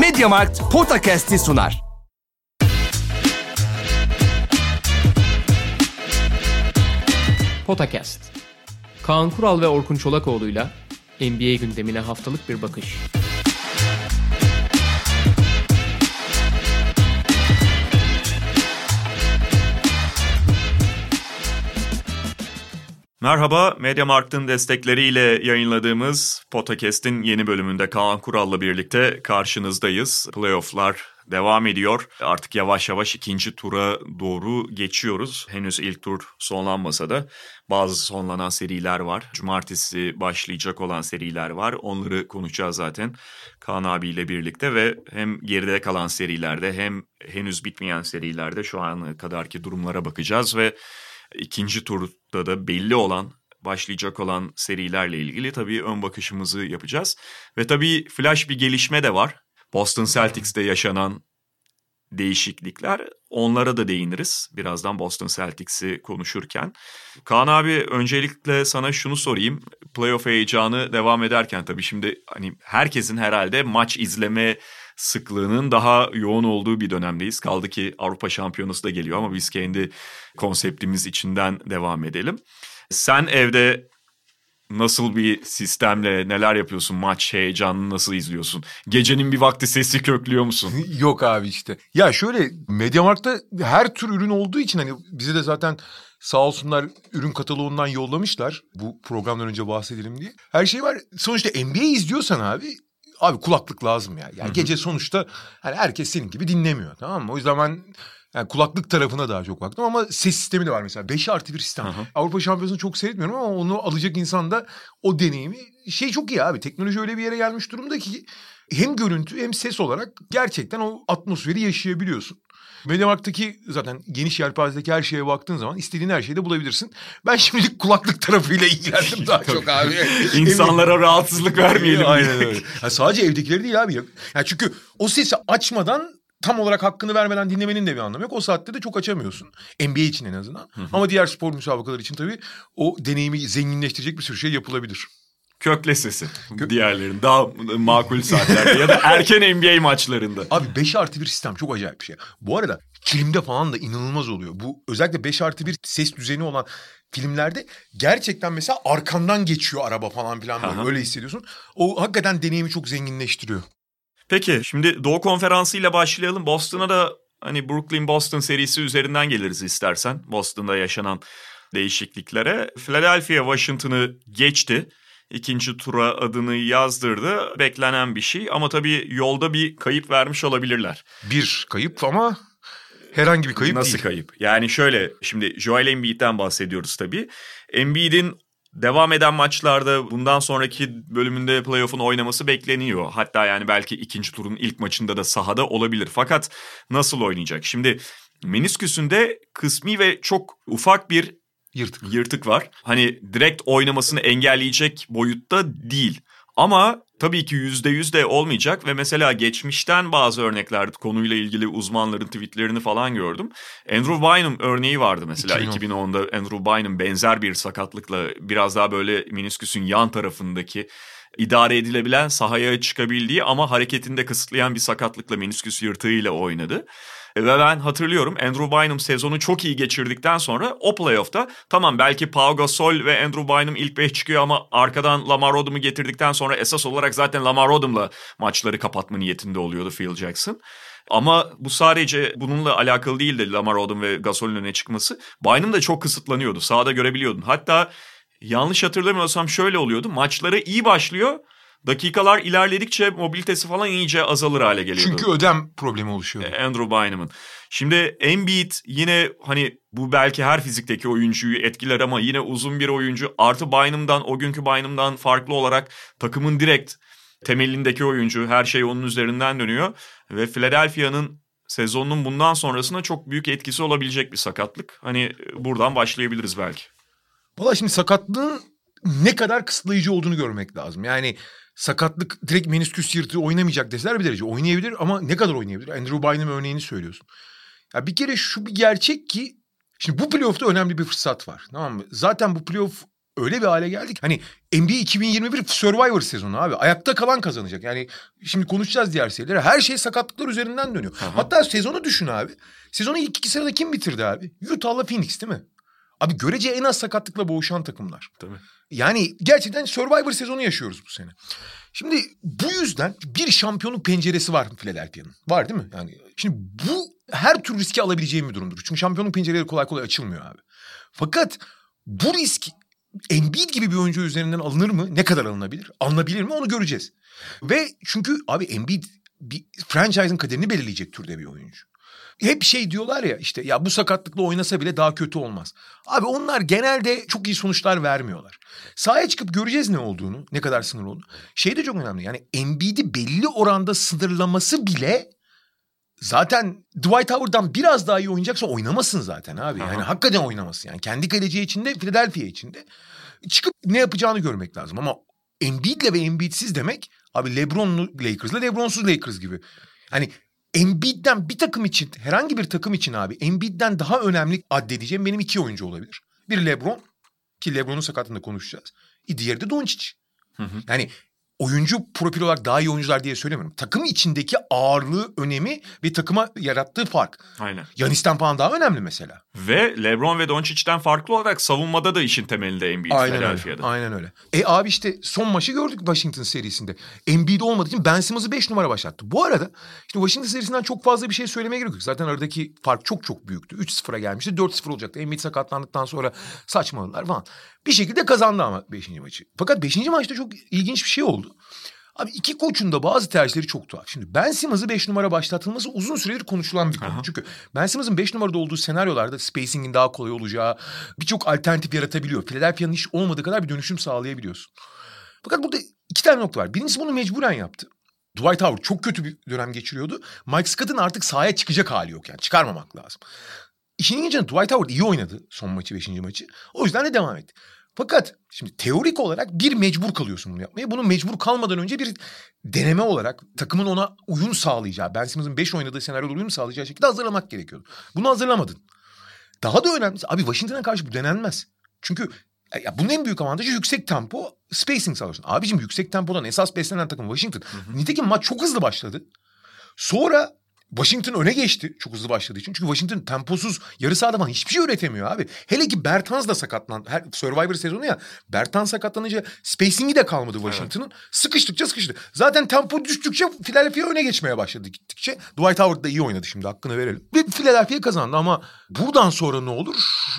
Mediamarkt Podcast'i sunar. Potakast. Kaan Kural ve Orkun Çolakoğlu'yla NBA gündemine haftalık bir bakış. Merhaba, Mediamarkt'ın destekleriyle yayınladığımız Podcast'in yeni bölümünde Kaan Kural'la birlikte karşınızdayız. Playoff'lar devam ediyor. Artık yavaş yavaş ikinci tura doğru geçiyoruz. Henüz ilk tur sonlanmasa da bazı sonlanan seriler var. Cumartesi başlayacak olan seriler var. Onları konuşacağız zaten Kaan abiyle birlikte ve hem geride kalan serilerde hem henüz bitmeyen serilerde şu ana kadarki durumlara bakacağız ve ikinci turda da belli olan başlayacak olan serilerle ilgili tabii ön bakışımızı yapacağız. Ve tabii flash bir gelişme de var. Boston Celtics'te yaşanan değişiklikler onlara da değiniriz birazdan Boston Celtics'i konuşurken. Kaan abi öncelikle sana şunu sorayım. Playoff heyecanı devam ederken tabii şimdi hani herkesin herhalde maç izleme sıklığının daha yoğun olduğu bir dönemdeyiz. Kaldı ki Avrupa Şampiyonası da geliyor ama biz kendi konseptimiz içinden devam edelim. Sen evde nasıl bir sistemle neler yapıyorsun? Maç heyecanını nasıl izliyorsun? Gecenin bir vakti sesi köklüyor musun? Yok abi işte. Ya şöyle Mediamarkt'ta her tür ürün olduğu için hani bize de zaten sağ olsunlar ürün kataloğundan yollamışlar. Bu programdan önce bahsedelim diye. Her şey var. Sonuçta NBA izliyorsan abi abi kulaklık lazım ya. Yani gece sonuçta hani herkes senin gibi dinlemiyor tamam mı? O yüzden ben yani kulaklık tarafına daha çok baktım ama ses sistemi de var mesela. 5 artı bir sistem. Hı hı. Avrupa Şampiyonası'nı çok seyretmiyorum ama onu alacak insan da o deneyimi şey çok iyi abi. Teknoloji öyle bir yere gelmiş durumda ki hem görüntü hem ses olarak gerçekten o atmosferi yaşayabiliyorsun. Mediamarkt'taki zaten geniş yelpazedeki her şeye baktığın zaman istediğin her şeyi de bulabilirsin. Ben şimdilik kulaklık tarafıyla ilgilendim daha çok abi. İnsanlara rahatsızlık vermeyelim. Aynen öyle. Ya sadece evdekileri değil abi. Ya çünkü o sesi açmadan tam olarak hakkını vermeden dinlemenin de bir anlamı yok. O saatte de çok açamıyorsun. NBA için en azından. Ama diğer spor müsabakaları için tabii o deneyimi zenginleştirecek bir sürü şey yapılabilir. Kökle sesi diğerlerin daha makul saatlerde ya da erken NBA maçlarında. Abi 5 artı bir sistem çok acayip bir şey. Bu arada filmde falan da inanılmaz oluyor. Bu özellikle 5 artı bir ses düzeni olan filmlerde gerçekten mesela arkandan geçiyor araba falan filan böyle. Aha. öyle hissediyorsun. O hakikaten deneyimi çok zenginleştiriyor. Peki şimdi Doğu Konferansı ile başlayalım. Boston'a da hani Brooklyn Boston serisi üzerinden geliriz istersen. Boston'da yaşanan değişikliklere. Philadelphia Washington'ı geçti. İkinci tura adını yazdırdı. Beklenen bir şey ama tabii yolda bir kayıp vermiş olabilirler. Bir kayıp ama herhangi bir kayıp Nasıl değil. kayıp? Yani şöyle şimdi Joel Embiid'den bahsediyoruz tabii. Embiid'in devam eden maçlarda bundan sonraki bölümünde playoff'un oynaması bekleniyor. Hatta yani belki ikinci turun ilk maçında da sahada olabilir. Fakat nasıl oynayacak? Şimdi menisküsünde kısmi ve çok ufak bir Yırtık. yırtık var. Hani direkt oynamasını engelleyecek boyutta değil. Ama tabii ki yüzde yüz de olmayacak ve mesela geçmişten bazı örnekler konuyla ilgili uzmanların tweetlerini falan gördüm. Andrew Bynum örneği vardı mesela 2010. 2010'da Andrew Bynum benzer bir sakatlıkla biraz daha böyle menisküsün yan tarafındaki idare edilebilen sahaya çıkabildiği ama hareketini de kısıtlayan bir sakatlıkla menisküs yırtığıyla oynadı. Ve ben hatırlıyorum Andrew Bynum sezonu çok iyi geçirdikten sonra o playoff'ta tamam belki Pau Gasol ve Andrew Bynum ilk beş çıkıyor ama arkadan Lamar Odom'u getirdikten sonra esas olarak zaten Lamar Odom'la maçları kapatma niyetinde oluyordu Phil Jackson. Ama bu sadece bununla alakalı değildi Lamar Odom ve Gasol'ün öne çıkması. Bynum da çok kısıtlanıyordu. Sahada görebiliyordun. Hatta yanlış hatırlamıyorsam şöyle oluyordu. Maçları iyi başlıyor. Dakikalar ilerledikçe mobilitesi falan iyice azalır hale geliyordu. Çünkü ödem problemi oluşuyor. Andrew Bynum'un. Şimdi Embiid yine hani bu belki her fizikteki oyuncuyu etkiler ama yine uzun bir oyuncu. Artı Bynum'dan o günkü Bynum'dan farklı olarak takımın direkt temelindeki oyuncu. Her şey onun üzerinden dönüyor. Ve Philadelphia'nın sezonun bundan sonrasına çok büyük etkisi olabilecek bir sakatlık. Hani buradan başlayabiliriz belki. Valla şimdi sakatlığın ne kadar kısıtlayıcı olduğunu görmek lazım. Yani sakatlık direkt menisküs yırtığı oynamayacak deseler bir derece oynayabilir ama ne kadar oynayabilir? Andrew Bynum örneğini söylüyorsun. Ya bir kere şu bir gerçek ki şimdi bu playoff'ta önemli bir fırsat var. Tamam mı? Zaten bu playoff öyle bir hale geldik. Hani NBA 2021 Survivor sezonu abi. Ayakta kalan kazanacak. Yani şimdi konuşacağız diğer serileri. Her şey sakatlıklar üzerinden dönüyor. Hatta sezonu düşün abi. Sezonu ilk iki sırada kim bitirdi abi? Utah'la Phoenix değil mi? Abi görece en az sakatlıkla boğuşan takımlar. Tabii. Yani gerçekten Survivor sezonu yaşıyoruz bu sene. Şimdi bu yüzden bir şampiyonluk penceresi var Philadelphia'nın. Var değil mi? Yani şimdi bu her tür riski alabileceğim bir durumdur. Çünkü şampiyonluk pencereleri kolay kolay açılmıyor abi. Fakat bu risk Embiid gibi bir oyuncu üzerinden alınır mı? Ne kadar alınabilir? Alınabilir mi? Onu göreceğiz. Ve çünkü abi Embiid bir franchise'ın kaderini belirleyecek türde bir oyuncu. Hep şey diyorlar ya işte ya bu sakatlıkla oynasa bile daha kötü olmaz. Abi onlar genelde çok iyi sonuçlar vermiyorlar. Sahaya çıkıp göreceğiz ne olduğunu, ne kadar sınır olduğunu. Şey de çok önemli yani Embiid'i belli oranda sınırlaması bile zaten Dwight Howard'dan biraz daha iyi oynayacaksa oynamasın zaten abi. Yani Aha. hakikaten oynamasın yani. Kendi kaleci içinde, Philadelphia içinde. Çıkıp ne yapacağını görmek lazım ama Embiid'le ve Embiid'siz demek abi LeBron'lu Lakers'la LeBron'suz Lakers gibi. Hani Embiid'den bir takım için, herhangi bir takım için abi Embiid'den daha önemli addedeceğim benim iki oyuncu olabilir. Bir LeBron ki LeBron'un sakatlığında konuşacağız. E, Diğeri de Doncic. Yani oyuncu profil olarak daha iyi oyuncular diye söylemiyorum. Takım içindeki ağırlığı, önemi ve takıma yarattığı fark. Aynen. Yanis'ten falan daha önemli mesela. Ve LeBron ve Doncic'ten farklı olarak savunmada da işin temelinde Embiid Aynen öyle. Aynen öyle. E abi işte son maçı gördük Washington serisinde. Embiid olmadığı için Ben Simmons'ı 5 numara başlattı. Bu arada işte Washington serisinden çok fazla bir şey söylemeye gerek yok. Zaten aradaki fark çok çok büyüktü. 3-0'a gelmişti. 4-0 olacaktı. Embiid sakatlandıktan sonra saçmaladılar falan. Bir şekilde kazandı ama 5. maçı. Fakat 5. maçta çok ilginç bir şey oldu. Abi iki koçun da bazı tercihleri çok tuhaf. Şimdi Ben Simmons'ı 5 numara başlatılması uzun süredir konuşulan bir konu. Aha. Çünkü Ben Simmons'ın 5 numarada olduğu senaryolarda spacing'in daha kolay olacağı birçok alternatif yaratabiliyor. Philadelphia'nın hiç olmadığı kadar bir dönüşüm sağlayabiliyorsun. Fakat burada iki tane nokta var. Birincisi bunu mecburen yaptı. Dwight Howard çok kötü bir dönem geçiriyordu. Mike Scott'ın artık sahaya çıkacak hali yok yani. Çıkarmamak lazım. İşin ilginci Dwight Howard iyi oynadı son maçı, beşinci maçı. O yüzden de devam etti. Fakat şimdi teorik olarak bir mecbur kalıyorsun bunu yapmaya. Bunu mecbur kalmadan önce bir deneme olarak takımın ona uyum sağlayacağı, Ben Simmons'ın 5 oynadığı senaryoda uyum sağlayacağı şekilde hazırlamak gerekiyordu. Bunu hazırlamadın. Daha da önemlisi abi Washington'a karşı bu denenmez. Çünkü ya bunun en büyük avantajı yüksek tempo, spacing sağlıyorsun. Abicim yüksek tempodan esas beslenen takım Washington. Nitekim maç çok hızlı başladı. Sonra Washington öne geçti çok hızlı başladığı için. Çünkü Washington temposuz yarı sahada falan hiçbir şey üretemiyor abi. Hele ki Bertans da sakatlandı. Her Survivor sezonu ya. Bertans sakatlanınca spacing'i de kalmadı Washington'ın. Sıkıştıkça sıkıştı. Zaten tempo düştükçe Philadelphia öne geçmeye başladı gittikçe. Dwight Howard da iyi oynadı şimdi hakkını verelim. Ve Philadelphia kazandı ama buradan sonra ne olur?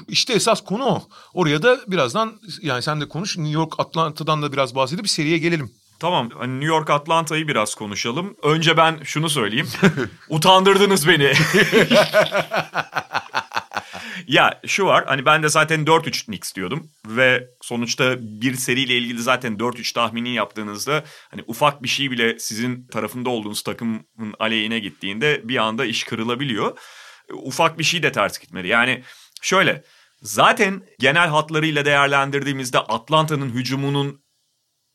İşte esas konu o. Oraya da birazdan yani sen de konuş. New York Atlanta'dan da biraz bahsedip seriye gelelim. Tamam hani New York Atlanta'yı biraz konuşalım. Önce ben şunu söyleyeyim. Utandırdınız beni. ya şu var hani ben de zaten 4-3 Knicks diyordum. Ve sonuçta bir seriyle ilgili zaten 4-3 tahmini yaptığınızda hani ufak bir şey bile sizin tarafında olduğunuz takımın aleyhine gittiğinde bir anda iş kırılabiliyor. Ufak bir şey de ters gitmeli. Yani şöyle zaten genel hatlarıyla değerlendirdiğimizde Atlanta'nın hücumunun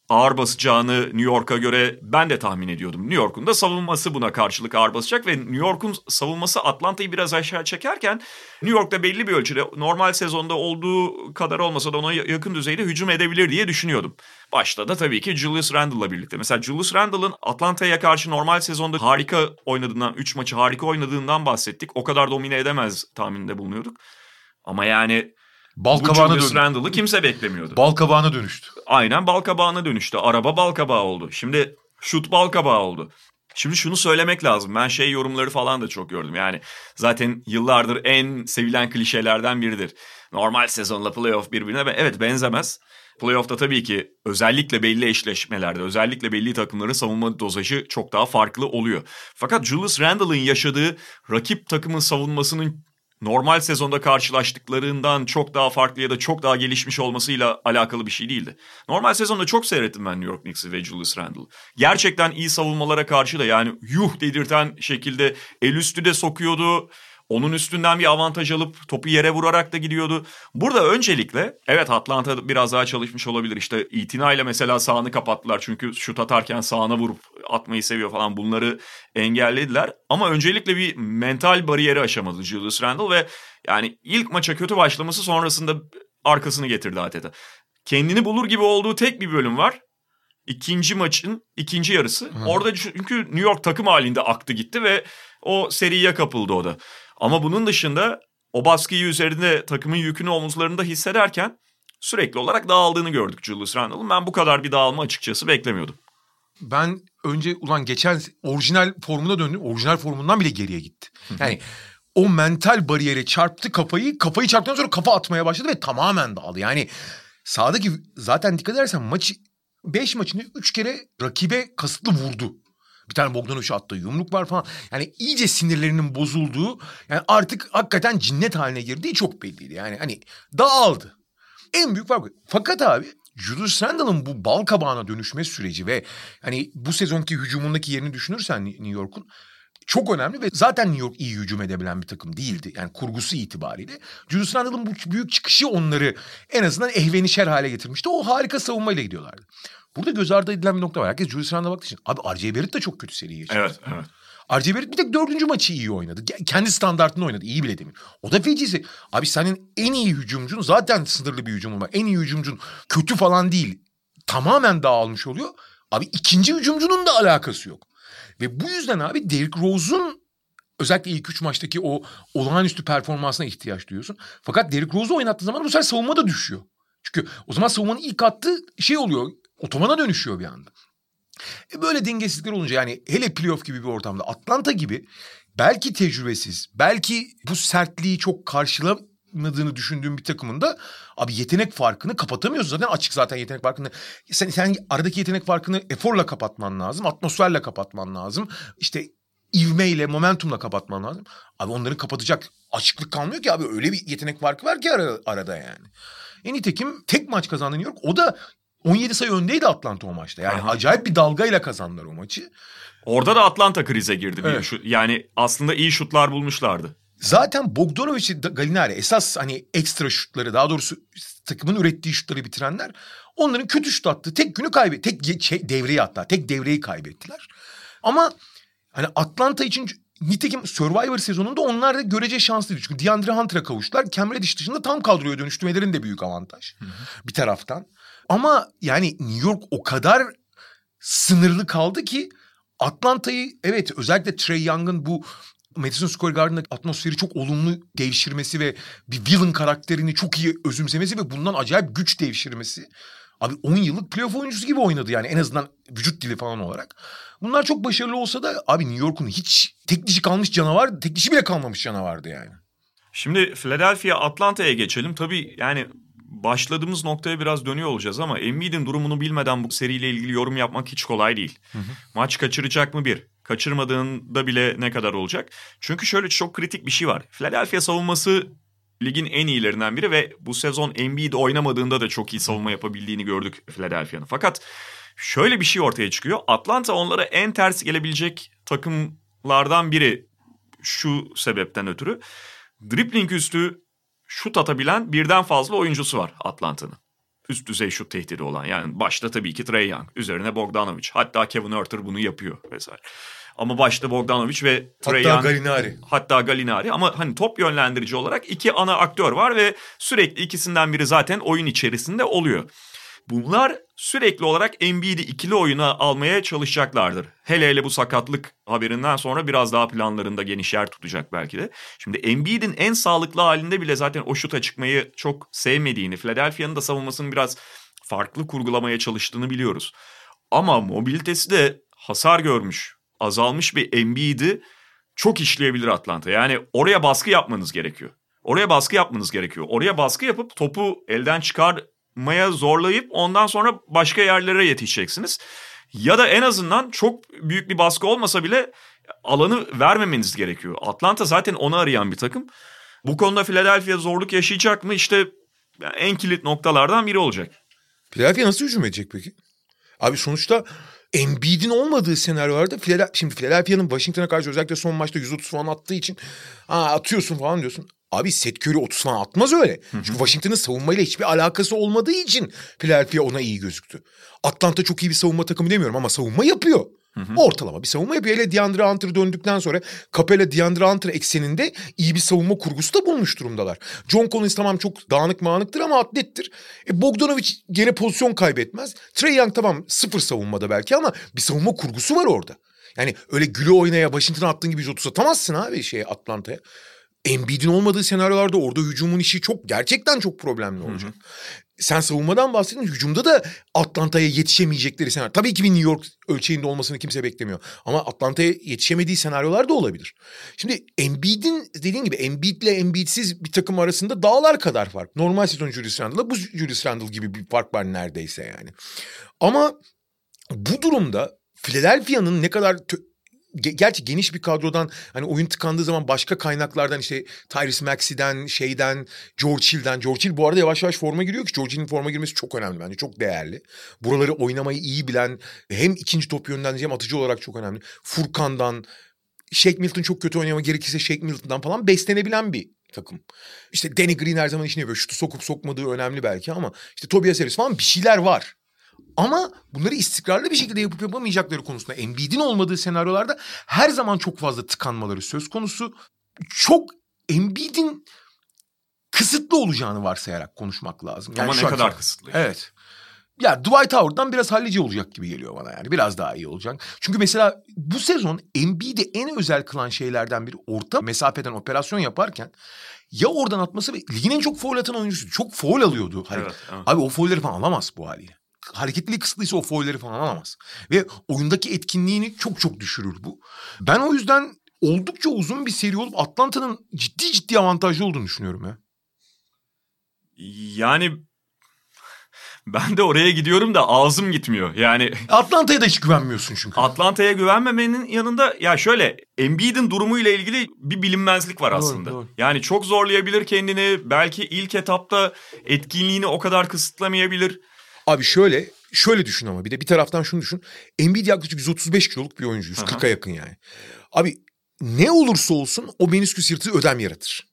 ağır basacağını New York'a göre ben de tahmin ediyordum. New York'un da savunması buna karşılık ağır basacak ve New York'un savunması Atlanta'yı biraz aşağı çekerken New York'ta belli bir ölçüde normal sezonda olduğu kadar olmasa da ona yakın düzeyde hücum edebilir diye düşünüyordum. Başta da tabii ki Julius Randle'la birlikte. Mesela Julius Randle'ın Atlanta'ya karşı normal sezonda harika oynadığından, 3 maçı harika oynadığından bahsettik. O kadar domine edemez tahminde bulunuyorduk. Ama yani Bal bu kabağına Julius. Randle'ı kimse beklemiyordu. Bal kabağına dönüştü. Aynen bal kabağına dönüştü. Araba bal kabağı oldu. Şimdi şut bal kabağı oldu. Şimdi şunu söylemek lazım. Ben şey yorumları falan da çok gördüm. Yani zaten yıllardır en sevilen klişelerden biridir. Normal sezonla playoff birbirine be- evet benzemez. Playoff'ta tabii ki özellikle belli eşleşmelerde, özellikle belli takımların savunma dozajı çok daha farklı oluyor. Fakat Julius Randle'ın yaşadığı rakip takımın savunmasının normal sezonda karşılaştıklarından çok daha farklı ya da çok daha gelişmiş olmasıyla alakalı bir şey değildi. Normal sezonda çok seyrettim ben New York Knicks'i ve Julius Randle. Gerçekten iyi savunmalara karşı da yani yuh dedirten şekilde el üstü de sokuyordu. Onun üstünden bir avantaj alıp topu yere vurarak da gidiyordu. Burada öncelikle evet Atlanta biraz daha çalışmış olabilir. İşte itinayla mesela sağını kapattılar. Çünkü şut atarken sağına vurup atmayı seviyor falan bunları engellediler. Ama öncelikle bir mental bariyeri aşamadı Julius Randle ve yani ilk maça kötü başlaması sonrasında arkasını getirdi adeta. kendini bulur gibi olduğu tek bir bölüm var. İkinci maçın ikinci yarısı. Orada çünkü New York takım halinde aktı gitti ve o seriye kapıldı o da. Ama bunun dışında o baskıyı üzerinde takımın yükünü omuzlarında hissederken sürekli olarak dağıldığını gördük Julius Randle'ın. Ben bu kadar bir dağılma açıkçası beklemiyordum. Ben önce ulan geçen orijinal formuna döndüm. Orijinal formundan bile geriye gitti. Yani o mental bariyere çarptı kafayı. Kafayı çarptıktan sonra kafa atmaya başladı ve tamamen dağıldı. Yani sahadaki zaten dikkat edersen maçı 5 maçını 3 kere rakibe kasıtlı vurdu. Bir tane Bogdanovic attığı yumruk var falan. Yani iyice sinirlerinin bozulduğu yani artık hakikaten cinnet haline girdiği çok belliydi. Yani hani dağıldı. En büyük fark. Fakat abi Julius Randle'ın bu bal kabağına dönüşme süreci ve hani bu sezonki hücumundaki yerini düşünürsen New York'un çok önemli ve zaten New York iyi hücum edebilen bir takım değildi. Yani kurgusu itibariyle. Julius Randle'ın bu büyük çıkışı onları en azından ehvenişer hale getirmişti. O harika savunmayla gidiyorlardı. Burada göz ardı edilen bir nokta var. Herkes Julius Randle'a baktığı için. Abi R.J. Barrett de çok kötü seri geçirdi. Evet, evet. R.J. Barrett bir tek dördüncü maçı iyi oynadı. Kendi standartını oynadı. İyi bile demin. O da fecisi. Abi senin en iyi hücumcun zaten sınırlı bir hücumun var. En iyi hücumcun kötü falan değil. Tamamen dağılmış oluyor. Abi ikinci hücumcunun da alakası yok. Ve bu yüzden abi Derrick Rose'un özellikle ilk üç maçtaki o olağanüstü performansına ihtiyaç duyuyorsun. Fakat Derrick Rose'u oynattığı zaman bu sefer savunma da düşüyor. Çünkü o zaman savunmanın ilk attığı şey oluyor. Otomana dönüşüyor bir anda. E böyle dengesizlikler olunca yani hele playoff gibi bir ortamda Atlanta gibi belki tecrübesiz, belki bu sertliği çok karşılamadığını düşündüğüm bir takımın da abi yetenek farkını kapatamıyorsun. Zaten açık zaten yetenek farkını. Sen, sen aradaki yetenek farkını eforla kapatman lazım, atmosferle kapatman lazım. İşte ivmeyle, momentumla kapatman lazım. Abi onların kapatacak açıklık kalmıyor ki abi öyle bir yetenek farkı var ki ara, arada yani. En nitekim tek maç kazandı New York. O da 17 sayı öndeydi Atlanta o maçta. Yani Aha. acayip bir dalgayla kazandılar o maçı. Orada da Atlanta krize girdi. Evet. Bir yani aslında iyi şutlar bulmuşlardı. Zaten Bogdanovic Galinari esas hani ekstra şutları daha doğrusu takımın ürettiği şutları bitirenler onların kötü şut attığı tek günü kaybetti. Tek şey, devreyi hatta tek devreyi kaybettiler. Ama hani Atlanta için nitekim Survivor sezonunda onlar da görece şanslıydı. Çünkü DeAndre Hunter'a kavuştular. Cam Reddish dışında tam kadroya dönüştürmelerin de büyük avantaj. Hı hı. Bir taraftan. Ama yani New York o kadar sınırlı kaldı ki Atlanta'yı evet özellikle Trey Young'ın bu Madison Square Garden'daki atmosferi çok olumlu devşirmesi ve bir villain karakterini çok iyi özümsemesi ve bundan acayip güç devşirmesi. Abi 10 yıllık playoff oyuncusu gibi oynadı yani en azından vücut dili falan olarak. Bunlar çok başarılı olsa da abi New York'un hiç tek dişi kalmış canavar, tek dişi bile kalmamış canavardı yani. Şimdi Philadelphia Atlanta'ya geçelim. Tabii yani başladığımız noktaya biraz dönüyor olacağız ama Embiid'in durumunu bilmeden bu seriyle ilgili yorum yapmak hiç kolay değil. Hı hı. Maç kaçıracak mı bir? Kaçırmadığında bile ne kadar olacak? Çünkü şöyle çok kritik bir şey var. Philadelphia savunması ligin en iyilerinden biri ve bu sezon Embiid oynamadığında da çok iyi savunma yapabildiğini gördük Philadelphia'nın. Fakat şöyle bir şey ortaya çıkıyor. Atlanta onlara en ters gelebilecek takımlardan biri şu sebepten ötürü. Dribbling üstü şut atabilen birden fazla oyuncusu var Atlanta'nın. Üst düzey şut tehdidi olan. Yani başta tabii ki Trey Young. Üzerine Bogdanovic. Hatta Kevin Herter bunu yapıyor vesaire. Ama başta Bogdanovic ve Trey hatta Young. Galinari. Hatta Galinari. Ama hani top yönlendirici olarak iki ana aktör var ve sürekli ikisinden biri zaten oyun içerisinde oluyor. Bunlar sürekli olarak Embiid'i ikili oyuna almaya çalışacaklardır. Hele hele bu sakatlık haberinden sonra biraz daha planlarında geniş yer tutacak belki de. Şimdi Embiid'in en sağlıklı halinde bile zaten o şuta çıkmayı çok sevmediğini, Philadelphia'nın da savunmasını biraz farklı kurgulamaya çalıştığını biliyoruz. Ama mobilitesi de hasar görmüş, azalmış bir Embiid'i çok işleyebilir Atlanta. Yani oraya baskı yapmanız gerekiyor. Oraya baskı yapmanız gerekiyor. Oraya baskı yapıp topu elden çıkar maya zorlayıp ondan sonra başka yerlere yetişeceksiniz. Ya da en azından çok büyük bir baskı olmasa bile alanı vermemeniz gerekiyor. Atlanta zaten onu arayan bir takım. Bu konuda Philadelphia zorluk yaşayacak mı? İşte en kilit noktalardan biri olacak. Philadelphia nasıl hücum edecek peki? Abi sonuçta Embiid'in olmadığı senaryolarda Philadelphia, şimdi Philadelphia'nın Washington'a karşı özellikle son maçta 130 falan attığı için Aa, atıyorsun falan diyorsun. Abi Seth Curry 30 falan atmaz öyle. Çünkü Washington'ın savunmayla hiçbir alakası olmadığı için Philadelphia ona iyi gözüktü. Atlanta çok iyi bir savunma takımı demiyorum ama savunma yapıyor. Ortalama bir savunma yapıyor. Hele DeAndre Hunter döndükten sonra Capella DeAndre Hunter ekseninde iyi bir savunma kurgusu da bulmuş durumdalar. John Collins tamam çok dağınık mağınıktır ama atlettir. E, Bogdanovic gene pozisyon kaybetmez. Trey Young tamam sıfır savunmada belki ama bir savunma kurgusu var orada. Yani öyle gülü oynaya Washington'a attığın gibi 130 atamazsın abi şey Atlanta'ya. Embiid'in olmadığı senaryolarda orada hücumun işi çok gerçekten çok problemli olacak. Hı hı. Sen savunmadan bahsettin. Hücumda da Atlanta'ya yetişemeyecekleri senaryo. Tabii ki bir New York ölçeğinde olmasını kimse beklemiyor. Ama Atlanta'ya yetişemediği senaryolar da olabilir. Şimdi Embiid'in dediğin gibi Embiid'le Embiid'siz bir takım arasında dağlar kadar fark. Normal sezon Julius Randle'la bu Julius Randle gibi bir fark var neredeyse yani. Ama bu durumda Philadelphia'nın ne kadar gerçi geniş bir kadrodan hani oyun tıkandığı zaman başka kaynaklardan işte Tyrese Maxey'den, şeyden, George Hill'den. George Hill bu arada yavaş yavaş forma giriyor ki George Hill'in forma girmesi çok önemli bence. Çok değerli. Buraları oynamayı iyi bilen hem ikinci top hem atıcı olarak çok önemli. Furkan'dan, Shake Milton çok kötü oynama gerekirse Shake Milton'dan falan beslenebilen bir takım. İşte Danny Green her zaman işini yapıyor. Şutu sokup sokmadığı önemli belki ama işte Tobias Harris falan bir şeyler var. Ama bunları istikrarlı bir şekilde yapıp yapamayacakları konusunda Embiid'in olmadığı senaryolarda her zaman çok fazla tıkanmaları söz konusu. Çok Embiid'in kısıtlı olacağını varsayarak konuşmak lazım. Yani Ama ne kadar kısıtlı? Evet. Ya Dwight Howard'dan biraz hallici olacak gibi geliyor bana yani. Biraz daha iyi olacak. Çünkü mesela bu sezon Embiid'i en özel kılan şeylerden biri orta mesafeden operasyon yaparken ya oradan atması ve ligin en çok foul atan oyuncusu. Çok foul alıyordu. Hani, evet, evet. Abi o foulleri falan alamaz bu haliyle hareketliliği kısıtlıysa o foilleri falan alamaz. Ve oyundaki etkinliğini çok çok düşürür bu. Ben o yüzden oldukça uzun bir seri olup Atlanta'nın ciddi ciddi avantajlı olduğunu düşünüyorum ya. Yani ben de oraya gidiyorum da ağzım gitmiyor. Yani Atlanta'ya da hiç güvenmiyorsun çünkü. Atlanta'ya güvenmemenin yanında ya şöyle Embiid'in durumuyla ilgili bir bilinmezlik var aslında. Doğru, doğru. Yani çok zorlayabilir kendini. Belki ilk etapta etkinliğini o kadar kısıtlamayabilir. Abi şöyle şöyle düşün ama bir de bir taraftan şunu düşün. Embiid yaklaşık 135 kiloluk bir oyuncu. 140'a yakın yani. Abi ne olursa olsun o menisküs yırtığı ödem yaratır.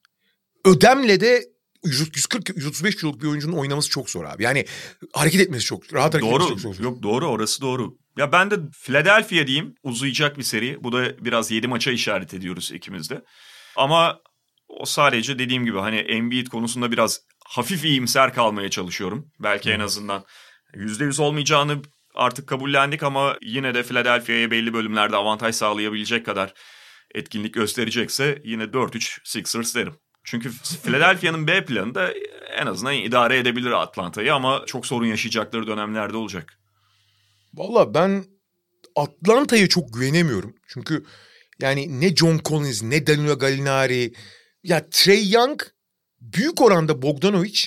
Ödemle de 140-135 kiloluk bir oyuncunun oynaması çok zor abi. Yani hareket etmesi çok, rahat hareket doğru. etmesi çok zor. Yok doğru orası doğru. Ya ben de Philadelphia diyeyim uzayacak bir seri. Bu da biraz 7 maça işaret ediyoruz ikimiz de. Ama o sadece dediğim gibi hani Embiid konusunda biraz hafif iyimser kalmaya çalışıyorum. Belki en azından %100 olmayacağını artık kabullendik ama yine de Philadelphia'ya belli bölümlerde avantaj sağlayabilecek kadar etkinlik gösterecekse yine 4-3 Sixers derim. Çünkü Philadelphia'nın B planı da en azından idare edebilir Atlanta'yı ama çok sorun yaşayacakları dönemlerde olacak. Valla ben Atlanta'ya çok güvenemiyorum. Çünkü yani ne John Collins ne Danilo Gallinari ya Trey Young büyük oranda Bogdanovic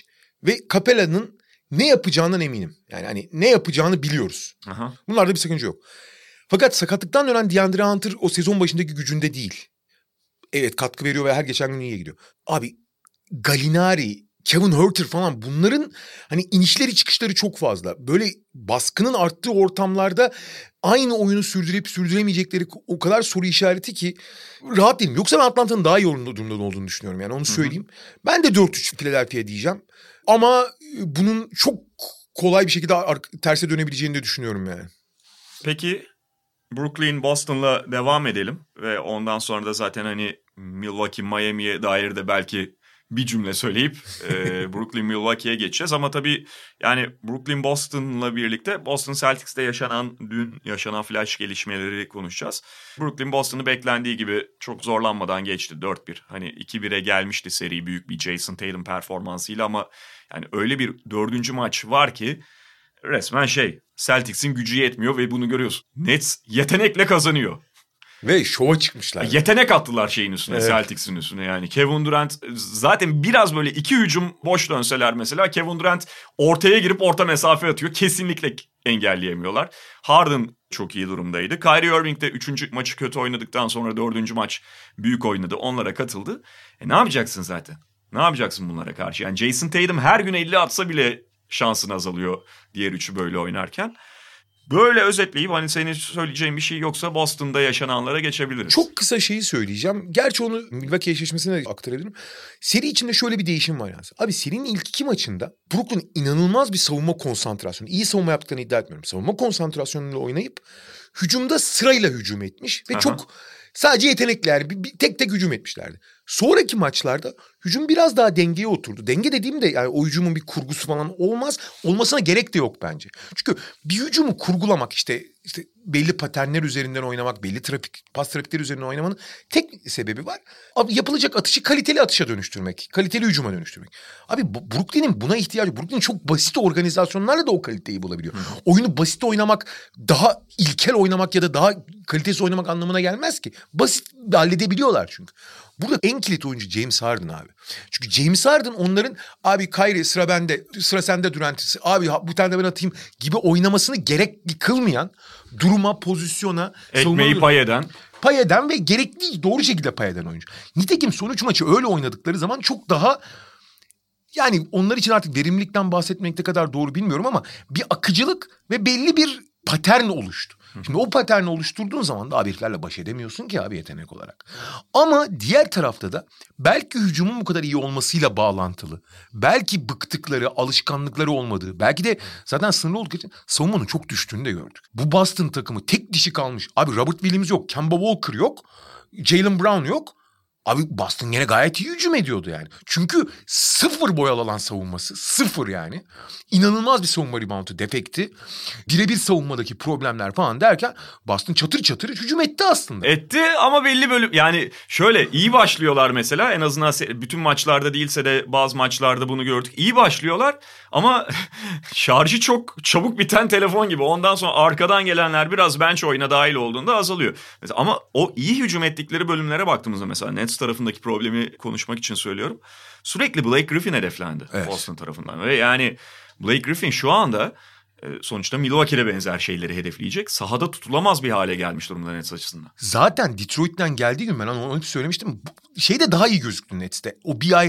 ve Capella'nın ne yapacağından eminim. Yani hani ne yapacağını biliyoruz. Aha. Bunlarda bir sakınca yok. Fakat sakatlıktan dönen DeAndre Hunter o sezon başındaki gücünde değil. Evet katkı veriyor ve her geçen gün iyiye gidiyor. Abi Galinari, Kevin Herter falan bunların hani inişleri çıkışları çok fazla. Böyle baskının arttığı ortamlarda aynı oyunu sürdürüp sürdüremeyecekleri o kadar soru işareti ki rahat değilim. Yoksa ben Atlanta'nın daha iyi durumda olduğunu düşünüyorum yani onu söyleyeyim. Hı-hı. Ben de 4-3 Philadelphia diyeceğim. Ama bunun çok kolay bir şekilde terse dönebileceğini de düşünüyorum yani. Peki Brooklyn Boston'la devam edelim ve ondan sonra da zaten hani Milwaukee Miami'ye dair de belki bir cümle söyleyip e, Brooklyn Milwaukee'ye geçeceğiz. Ama tabii yani Brooklyn Boston'la birlikte Boston Celtics'te yaşanan dün yaşanan flash gelişmeleri konuşacağız. Brooklyn Boston'ı beklendiği gibi çok zorlanmadan geçti 4-1. Hani 2-1'e gelmişti seri büyük bir Jason Tatum performansıyla ama yani öyle bir dördüncü maç var ki resmen şey Celtics'in gücü yetmiyor ve bunu görüyorsun. Nets yetenekle kazanıyor. Ve şova çıkmışlar. Yetenek attılar şeyin üstüne, evet. Celtics'in üstüne yani. Kevin Durant zaten biraz böyle iki hücum boş dönseler mesela Kevin Durant ortaya girip orta mesafe atıyor. Kesinlikle engelleyemiyorlar. Harden çok iyi durumdaydı. Kyrie Irving de üçüncü maçı kötü oynadıktan sonra dördüncü maç büyük oynadı. Onlara katıldı. E ne yapacaksın zaten? Ne yapacaksın bunlara karşı? Yani Jason Tatum her gün 50 atsa bile şansın azalıyor diğer üçü böyle oynarken. Böyle özetleyip hani senin söyleyeceğin bir şey yoksa Boston'da yaşananlara geçebiliriz. Çok kısa şeyi söyleyeceğim. Gerçi onu Milwaukee eşleşmesine aktarabilirim. Seri içinde şöyle bir değişim var yalnız. Abi serinin ilk iki maçında Brooklyn inanılmaz bir savunma konsantrasyonu. İyi savunma yaptıklarını iddia etmiyorum. Savunma konsantrasyonuyla oynayıp hücumda sırayla hücum etmiş ve Aha. çok sadece yetenekler bir, bir- tek tek hücum etmişlerdi. Sonraki maçlarda hücum biraz daha dengeye oturdu. Denge dediğim de yani o hücumun bir kurgusu falan olmaz. Olmasına gerek de yok bence. Çünkü bir hücumu kurgulamak işte işte belli paternler üzerinden oynamak, belli trafik pas trafikleri üzerinden oynamanın tek sebebi var. Abi yapılacak atışı kaliteli atışa dönüştürmek, kaliteli hücuma dönüştürmek. Abi bu- Brooklyn'in buna ihtiyacı. Brooklyn çok basit organizasyonlarla da o kaliteyi bulabiliyor. Oyunu basit oynamak, daha ilkel oynamak ya da daha kalitesiz oynamak anlamına gelmez ki. Basit halledebiliyorlar çünkü. Burada en kilit oyuncu James Harden abi. Çünkü James Harden onların abi Kyrie sıra bende, sıra sende Durant, abi bir tane de ben atayım gibi oynamasını gerekli kılmayan duruma, pozisyona, Ekmeği pay eden. pay eden ve gerekli doğru şekilde pay eden oyuncu. Nitekim son üç maçı öyle oynadıkları zaman çok daha yani onlar için artık verimlilikten bahsetmek ne kadar doğru bilmiyorum ama bir akıcılık ve belli bir patern oluştu. Şimdi o paterni oluşturduğun zaman da abi heriflerle baş edemiyorsun ki abi yetenek olarak. Ama diğer tarafta da belki hücumun bu kadar iyi olmasıyla bağlantılı. Belki bıktıkları, alışkanlıkları olmadığı. Belki de zaten sınırlı oldukları için savunmanın çok düştüğünü de gördük. Bu Boston takımı tek dişi kalmış. Abi Robert Williams yok, Kemba Walker yok, Jalen Brown yok. Abi Boston yine gayet iyi hücum ediyordu yani. Çünkü sıfır boyalı alan savunması. Sıfır yani. İnanılmaz bir savunma reboundu defekti. Birebir savunmadaki problemler falan derken Boston çatır çatır hücum etti aslında. Etti ama belli bölüm yani şöyle iyi başlıyorlar mesela en azından bütün maçlarda değilse de bazı maçlarda bunu gördük. İyi başlıyorlar ama şarjı çok çabuk biten telefon gibi. Ondan sonra arkadan gelenler biraz bench oyuna dahil olduğunda azalıyor. Ama o iyi hücum ettikleri bölümlere baktığımızda mesela Nets tarafındaki problemi konuşmak için söylüyorum. Sürekli Blake Griffin hedeflendi Evet. Boston tarafından ve yani Blake Griffin şu anda e, sonuçta Milwaukee'de benzer şeyleri hedefleyecek. Sahada tutulamaz bir hale gelmiş durumda Nets açısından. Zaten Detroit'ten geldiği gün ben onu onu söylemiştim. Şey de daha iyi gözüktü Nets'te. O bir ay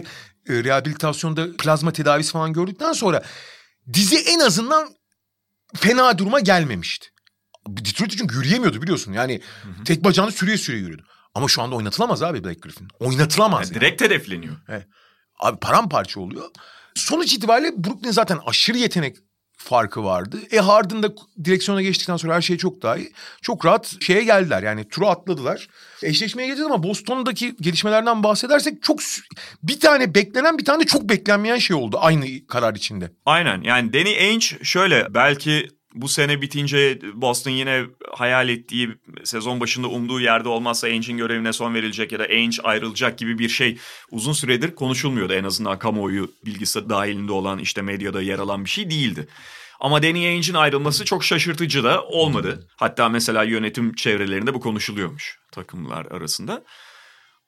e, rehabilitasyonda plazma tedavisi falan gördükten sonra dizi en azından fena duruma gelmemişti. Detroit için yürüyemiyordu biliyorsun. Yani tek bacağını sürüye sürüye yürüdü. Ama şu anda oynatılamaz abi Blake Griffin. Oynatılamaz. Yani yani. direkt hedefleniyor. Abi paramparça oluyor. Sonuç itibariyle Brooklyn zaten aşırı yetenek farkı vardı. E Harden da direksiyona geçtikten sonra her şey çok daha iyi. Çok rahat şeye geldiler yani turu atladılar. Eşleşmeye geleceğiz ama Boston'daki gelişmelerden bahsedersek çok bir tane beklenen bir tane de çok beklenmeyen şey oldu aynı karar içinde. Aynen yani Danny Ainge şöyle belki bu sene bitince Boston yine hayal ettiği sezon başında umduğu yerde olmazsa Ainge'in görevine son verilecek ya da Ainge ayrılacak gibi bir şey uzun süredir konuşulmuyordu. En azından kamuoyu bilgisi dahilinde olan işte medyada yer alan bir şey değildi. Ama Danny Ainge'in ayrılması çok şaşırtıcı da olmadı. Hatta mesela yönetim çevrelerinde bu konuşuluyormuş takımlar arasında.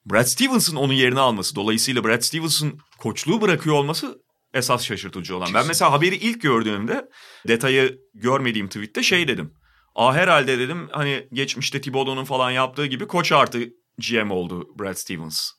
Brad Stevens'ın onun yerini alması dolayısıyla Brad Stevens'ın koçluğu bırakıyor olması esas şaşırtıcı olan. Ben mesela haberi ilk gördüğümde detayı görmediğim tweette şey dedim. Aa herhalde dedim hani geçmişte Thibodeau'nun falan yaptığı gibi koç artı GM oldu Brad Stevens.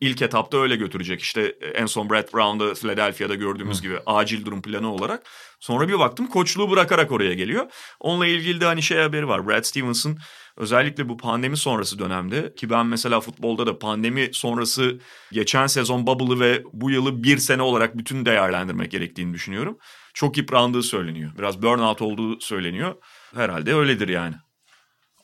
İlk etapta öyle götürecek işte en son Brad Brown'da Philadelphia'da gördüğümüz gibi acil durum planı olarak. Sonra bir baktım koçluğu bırakarak oraya geliyor. Onunla ilgili de hani şey haberi var. Brad Stevens'ın özellikle bu pandemi sonrası dönemde ki ben mesela futbolda da pandemi sonrası geçen sezon bubble'ı ve bu yılı bir sene olarak bütün değerlendirmek gerektiğini düşünüyorum. Çok yıprandığı söyleniyor. Biraz burnout olduğu söyleniyor. Herhalde öyledir yani.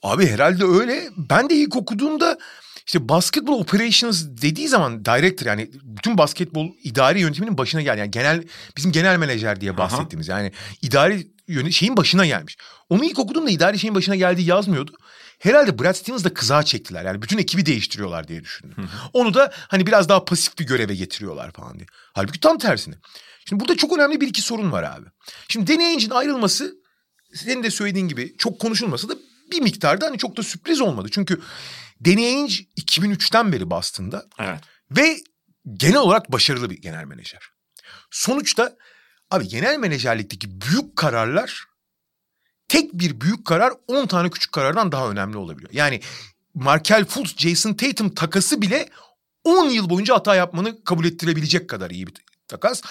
Abi herhalde öyle. Ben de ilk okuduğumda işte basketbol operations dediği zaman director yani bütün basketbol idari yönetiminin başına geldi. Yani genel bizim genel menajer diye bahsettiğimiz yani idari yöne, şeyin başına gelmiş. Onu ilk okuduğumda idari şeyin başına geldiği yazmıyordu. Herhalde Brad Stevens da kızağa çektiler. Yani bütün ekibi değiştiriyorlar diye düşündüm. Onu da hani biraz daha pasif bir göreve getiriyorlar falan diye. Halbuki tam tersine. Şimdi burada çok önemli bir iki sorun var abi. Şimdi Danny Ainge'in ayrılması senin de söylediğin gibi çok konuşulmasa da bir miktarda hani çok da sürpriz olmadı. Çünkü Danny Ainge 2003'ten beri Boston'da Evet. ve genel olarak başarılı bir genel menajer. Sonuçta abi genel menajerlikteki büyük kararlar tek bir büyük karar 10 tane küçük karardan daha önemli olabiliyor. Yani Markel Fultz, Jason Tatum takası bile 10 yıl boyunca hata yapmanı kabul ettirebilecek kadar iyi bir takas.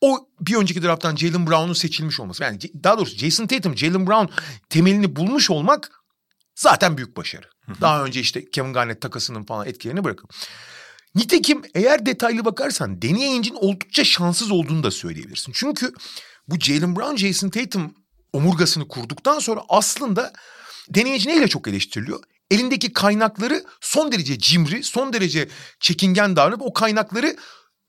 o bir önceki drafttan Jalen Brown'un seçilmiş olması. Yani daha doğrusu Jason Tatum, Jalen Brown temelini bulmuş olmak zaten büyük başarı. Daha önce işte Kevin Garnett takasının falan etkilerini bırakın. Nitekim eğer detaylı bakarsan Danny Ainge'in oldukça şanssız olduğunu da söyleyebilirsin. Çünkü bu Jalen Brown, Jason Tatum omurgasını kurduktan sonra aslında Danny Ainge neyle çok eleştiriliyor? Elindeki kaynakları son derece cimri, son derece çekingen davranıp o kaynakları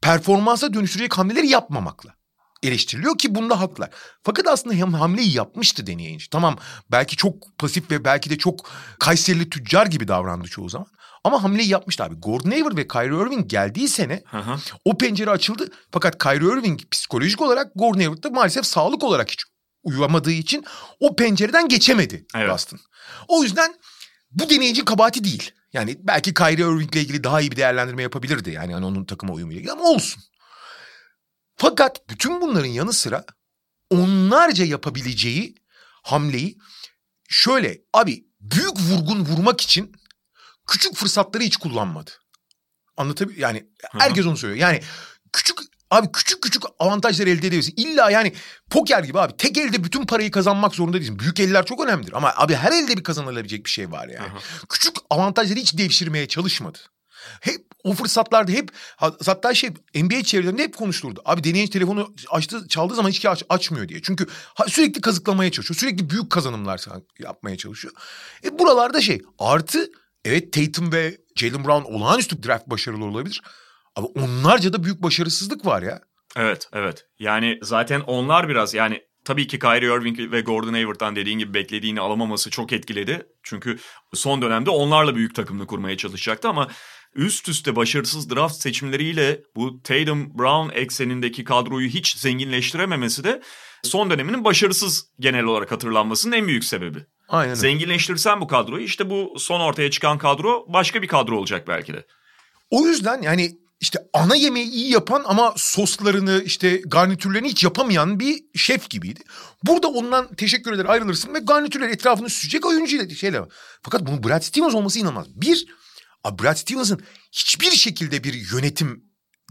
performansa dönüştürecek hamleleri yapmamakla eleştiriliyor ki bunda haklılar. Fakat aslında hamleyi yapmıştı Danny Ainge. Tamam belki çok pasif ve belki de çok Kayserili tüccar gibi davrandı çoğu zaman. Ama hamleyi yapmıştı abi. Gordon Hayward ve Kyrie Irving geldiği sene Hı hı. o pencere açıldı. Fakat Kyrie Irving psikolojik olarak Gordon Hayward'da maalesef sağlık olarak hiç uyamadığı için o pencereden geçemedi Evet. Boston. O yüzden bu deneyici kabahati değil. Yani belki Kyrie Irving'le ilgili daha iyi bir değerlendirme yapabilirdi. Yani hani onun takıma uyumuyla ilgili ama olsun. Fakat bütün bunların yanı sıra onlarca yapabileceği hamleyi şöyle abi büyük vurgun vurmak için küçük fırsatları hiç kullanmadı. Anlatabiliyor yani herkes onu söylüyor. Yani küçük abi küçük küçük avantajlar elde edebilirsin. İlla yani poker gibi abi tek elde bütün parayı kazanmak zorunda değilsin. Büyük eller çok önemlidir ama abi her elde bir kazanılabilecek bir şey var yani. Aha. Küçük avantajları hiç devşirmeye çalışmadı. Hep o fırsatlarda hep hatta şey NBA çevrelerinde hep konuşulurdu. Abi deneyen telefonu açtı çaldığı zaman hiç aç, açmıyor diye. Çünkü ha- sürekli kazıklamaya çalışıyor. Sürekli büyük kazanımlar yapmaya çalışıyor. E buralarda şey artı evet Tatum ve Jalen Brown olağanüstü draft başarılı olabilir. Ama onlarca da büyük başarısızlık var ya. Evet, evet. Yani zaten onlar biraz yani tabii ki Kyrie Irving ve Gordon Hayward'dan dediğin gibi beklediğini alamaması çok etkiledi. Çünkü son dönemde onlarla büyük takımını kurmaya çalışacaktı ama üst üste başarısız draft seçimleriyle bu Tatum Brown eksenindeki kadroyu hiç zenginleştirememesi de son döneminin başarısız genel olarak hatırlanmasının en büyük sebebi. Aynen. Zenginleştirsen bu kadroyu işte bu son ortaya çıkan kadro başka bir kadro olacak belki de. O yüzden yani işte ana yemeği iyi yapan ama soslarını işte garnitürlerini hiç yapamayan bir şef gibiydi. Burada ondan teşekkür eder ayrılırsın ve garnitürler etrafını süzecek oyuncuyla şeyle var. Fakat bunun Brad Stevens olması inanılmaz. Bir, abi Brad Stevens'ın hiçbir şekilde bir yönetim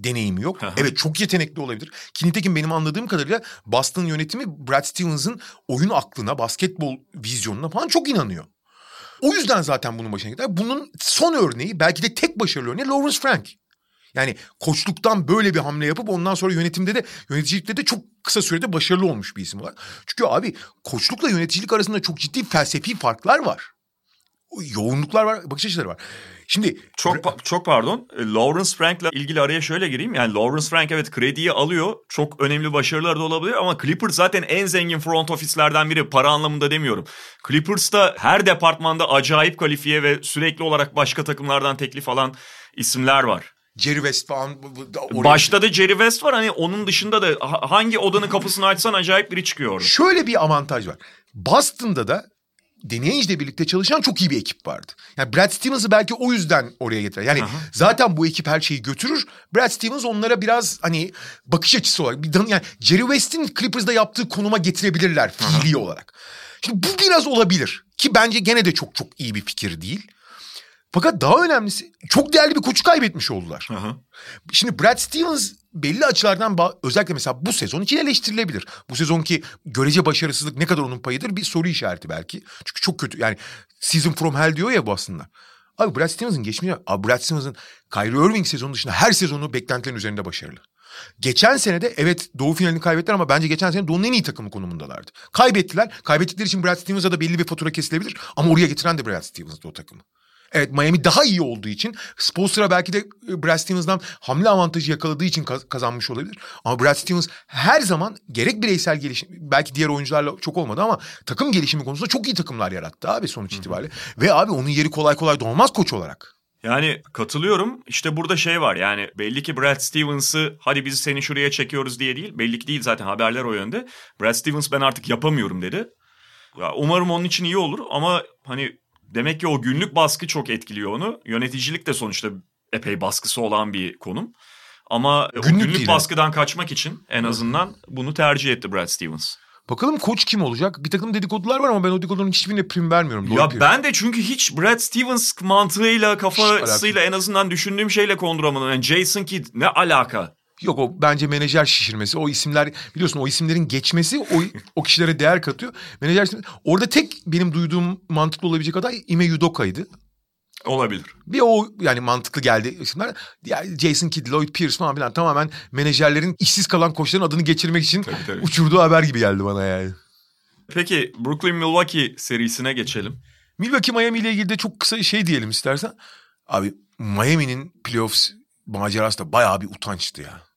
deneyimi yok. Aha. evet çok yetenekli olabilir. Ki nitekim benim anladığım kadarıyla Boston yönetimi Brad Stevens'ın oyun aklına, basketbol vizyonuna falan çok inanıyor. O yüzden zaten bunun başına gider. Bunun son örneği belki de tek başarılı örneği Lawrence Frank. Yani koçluktan böyle bir hamle yapıp ondan sonra yönetimde de yöneticilikte de çok kısa sürede başarılı olmuş bir isim var. Çünkü abi koçlukla yöneticilik arasında çok ciddi felsefi farklar var. Yoğunluklar var, bakış açıları var. Şimdi Çok pa- çok pardon. E, Lawrence Frank'la ilgili araya şöyle gireyim. Yani Lawrence Frank evet krediyi alıyor. Çok önemli başarılar da olabilir ama Clippers zaten en zengin front ofislerden biri. Para anlamında demiyorum. Clippers'ta her departmanda acayip kalifiye ve sürekli olarak başka takımlardan teklif alan isimler var. Jerry West falan oraya- Başta da Jerry West var. Hani onun dışında da ha- hangi odanın kapısını açsan acayip biri çıkıyor orada. Şöyle bir avantaj var. Boston'da da Danny Ainge'le birlikte çalışan çok iyi bir ekip vardı. Yani Brad Stevens'ı belki o yüzden oraya getirir. Yani zaten bu ekip her şeyi götürür. Brad Stevens onlara biraz hani bakış açısı olarak bir yani Jerry West'in Clippers'da yaptığı konuma getirebilirler fiili olarak. Şimdi bu biraz olabilir ki bence gene de çok çok iyi bir fikir değil. Fakat daha önemlisi çok değerli bir koçu kaybetmiş oldular. Aha. Şimdi Brad Stevens belli açılardan özellikle mesela bu sezon için eleştirilebilir. Bu sezonki görece başarısızlık ne kadar onun payıdır bir soru işareti belki. Çünkü çok kötü yani season from hell diyor ya bu aslında. Abi Brad Stevens'ın geçmiş abi Brad Stevens'ın Kyrie Irving sezonu dışında her sezonu beklentilerin üzerinde başarılı. Geçen sene de evet Doğu finalini kaybettiler ama bence geçen sene Doğu'nun en iyi takımı konumundalardı. Kaybettiler. Kaybettikleri için Brad Stevens'a da belli bir fatura kesilebilir ama oraya getiren de Brad Stevens'dı o takımı. Evet Miami daha iyi olduğu için Spoelstra belki de e, Brad Stevens'dan hamle avantajı yakaladığı için kaz- kazanmış olabilir. Ama Brad Stevens her zaman gerek bireysel gelişim belki diğer oyuncularla çok olmadı ama takım gelişimi konusunda çok iyi takımlar yarattı abi sonuç itibariyle. Ve abi onun yeri kolay kolay dolmaz koç olarak. Yani katılıyorum. İşte burada şey var yani belli ki Brad Stevens'ı hadi biz seni şuraya çekiyoruz diye değil. Belli ki değil zaten haberler o yönde. Brad Stevens ben artık yapamıyorum dedi. Ya umarım onun için iyi olur ama hani demek ki o günlük baskı çok etkiliyor onu. Yöneticilik de sonuçta epey baskısı olan bir konum. Ama o Günlük günlük değil, baskıdan kaçmak için en azından bunu tercih etti Brad Stevens. Bakalım koç kim olacak? Bir takım dedikodular var ama ben o dedikoduların hiçbirine prim vermiyorum. Doğru Ya yapıyor. ben de çünkü hiç Brad Stevens mantığıyla kafasıyla en azından düşündüğüm şeyle konduramadım. Yani Jason Kidd ne alaka? Yok o bence menajer şişirmesi. O isimler biliyorsun o isimlerin geçmesi o, o kişilere değer katıyor. Menajer Orada tek benim duyduğum mantıklı olabilecek aday Ime Udoka'ydı. Olabilir. Bir o yani mantıklı geldi isimler. Jason Kidd, Lloyd Pierce falan filan tamamen menajerlerin işsiz kalan koçların adını geçirmek için Tabii, tabii. uçurduğu haber gibi geldi bana yani. Peki Brooklyn Milwaukee serisine geçelim. Milwaukee Miami ile ilgili de çok kısa şey diyelim istersen. Abi Miami'nin playoffs macerası da bayağı bir utançtı ya.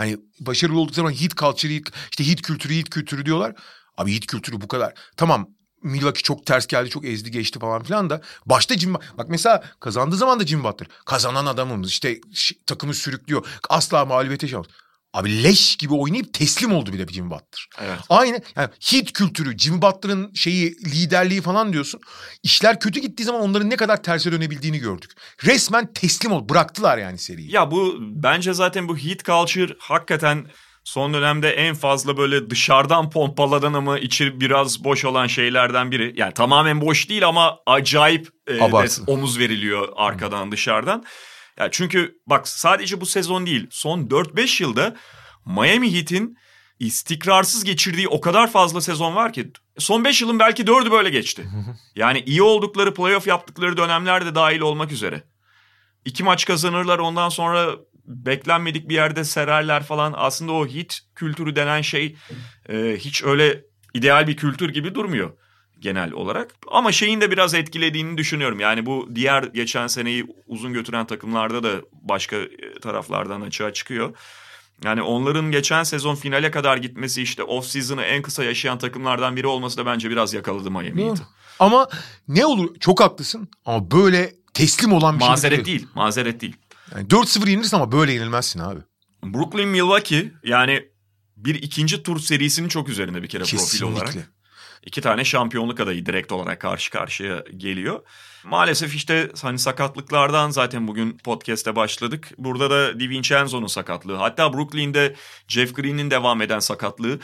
Hani başarılı oldukları zaman heat culture, heat, işte heat kültürü, heat kültürü diyorlar. Abi heat kültürü bu kadar. Tamam Milwaukee çok ters geldi, çok ezdi geçti falan filan da. Başta Jim Bak mesela kazandığı zaman da Jim Butler. Kazanan adamımız işte takımı sürüklüyor. Asla mağlubiyete şey olmaz. Abi leş gibi oynayıp teslim oldu bir de Jim Butler. Evet. Aynı yani hit kültürü, Jimmy Butler'ın şeyi liderliği falan diyorsun. İşler kötü gittiği zaman onların ne kadar terse dönebildiğini gördük. Resmen teslim ol, bıraktılar yani seriyi. Ya bu bence zaten bu heat culture hakikaten son dönemde en fazla böyle dışarıdan pompalanan ama içi biraz boş olan şeylerden biri. Yani tamamen boş değil ama acayip e, omuz veriliyor arkadan dışarıdan. Ya çünkü bak sadece bu sezon değil son 4-5 yılda Miami Heat'in istikrarsız geçirdiği o kadar fazla sezon var ki son 5 yılın belki 4'ü böyle geçti. Yani iyi oldukları playoff yaptıkları dönemler de dahil olmak üzere. İki maç kazanırlar ondan sonra beklenmedik bir yerde sererler falan. Aslında o hit kültürü denen şey e, hiç öyle ideal bir kültür gibi durmuyor genel olarak. Ama şeyin de biraz etkilediğini düşünüyorum. Yani bu diğer geçen seneyi uzun götüren takımlarda da başka e, taraflardan açığa çıkıyor. Yani onların geçen sezon finale kadar gitmesi işte off season'ı en kısa yaşayan takımlardan biri olması da bence biraz yakaladı Miami Heat'i. Ama ne olur çok haklısın ama böyle teslim olan bir Mazeret şey değil, mazeret değil. Yani 4-0 yenilirsin ama böyle yenilmezsin abi. Brooklyn Milwaukee yani bir ikinci tur serisinin çok üzerinde bir kere profil Kesinlikle. olarak. İki tane şampiyonluk adayı direkt olarak karşı karşıya geliyor. Maalesef işte hani sakatlıklardan zaten bugün podcast'te başladık. Burada da DiVincenzo'nun sakatlığı. Hatta Brooklyn'de Jeff Green'in devam eden sakatlığı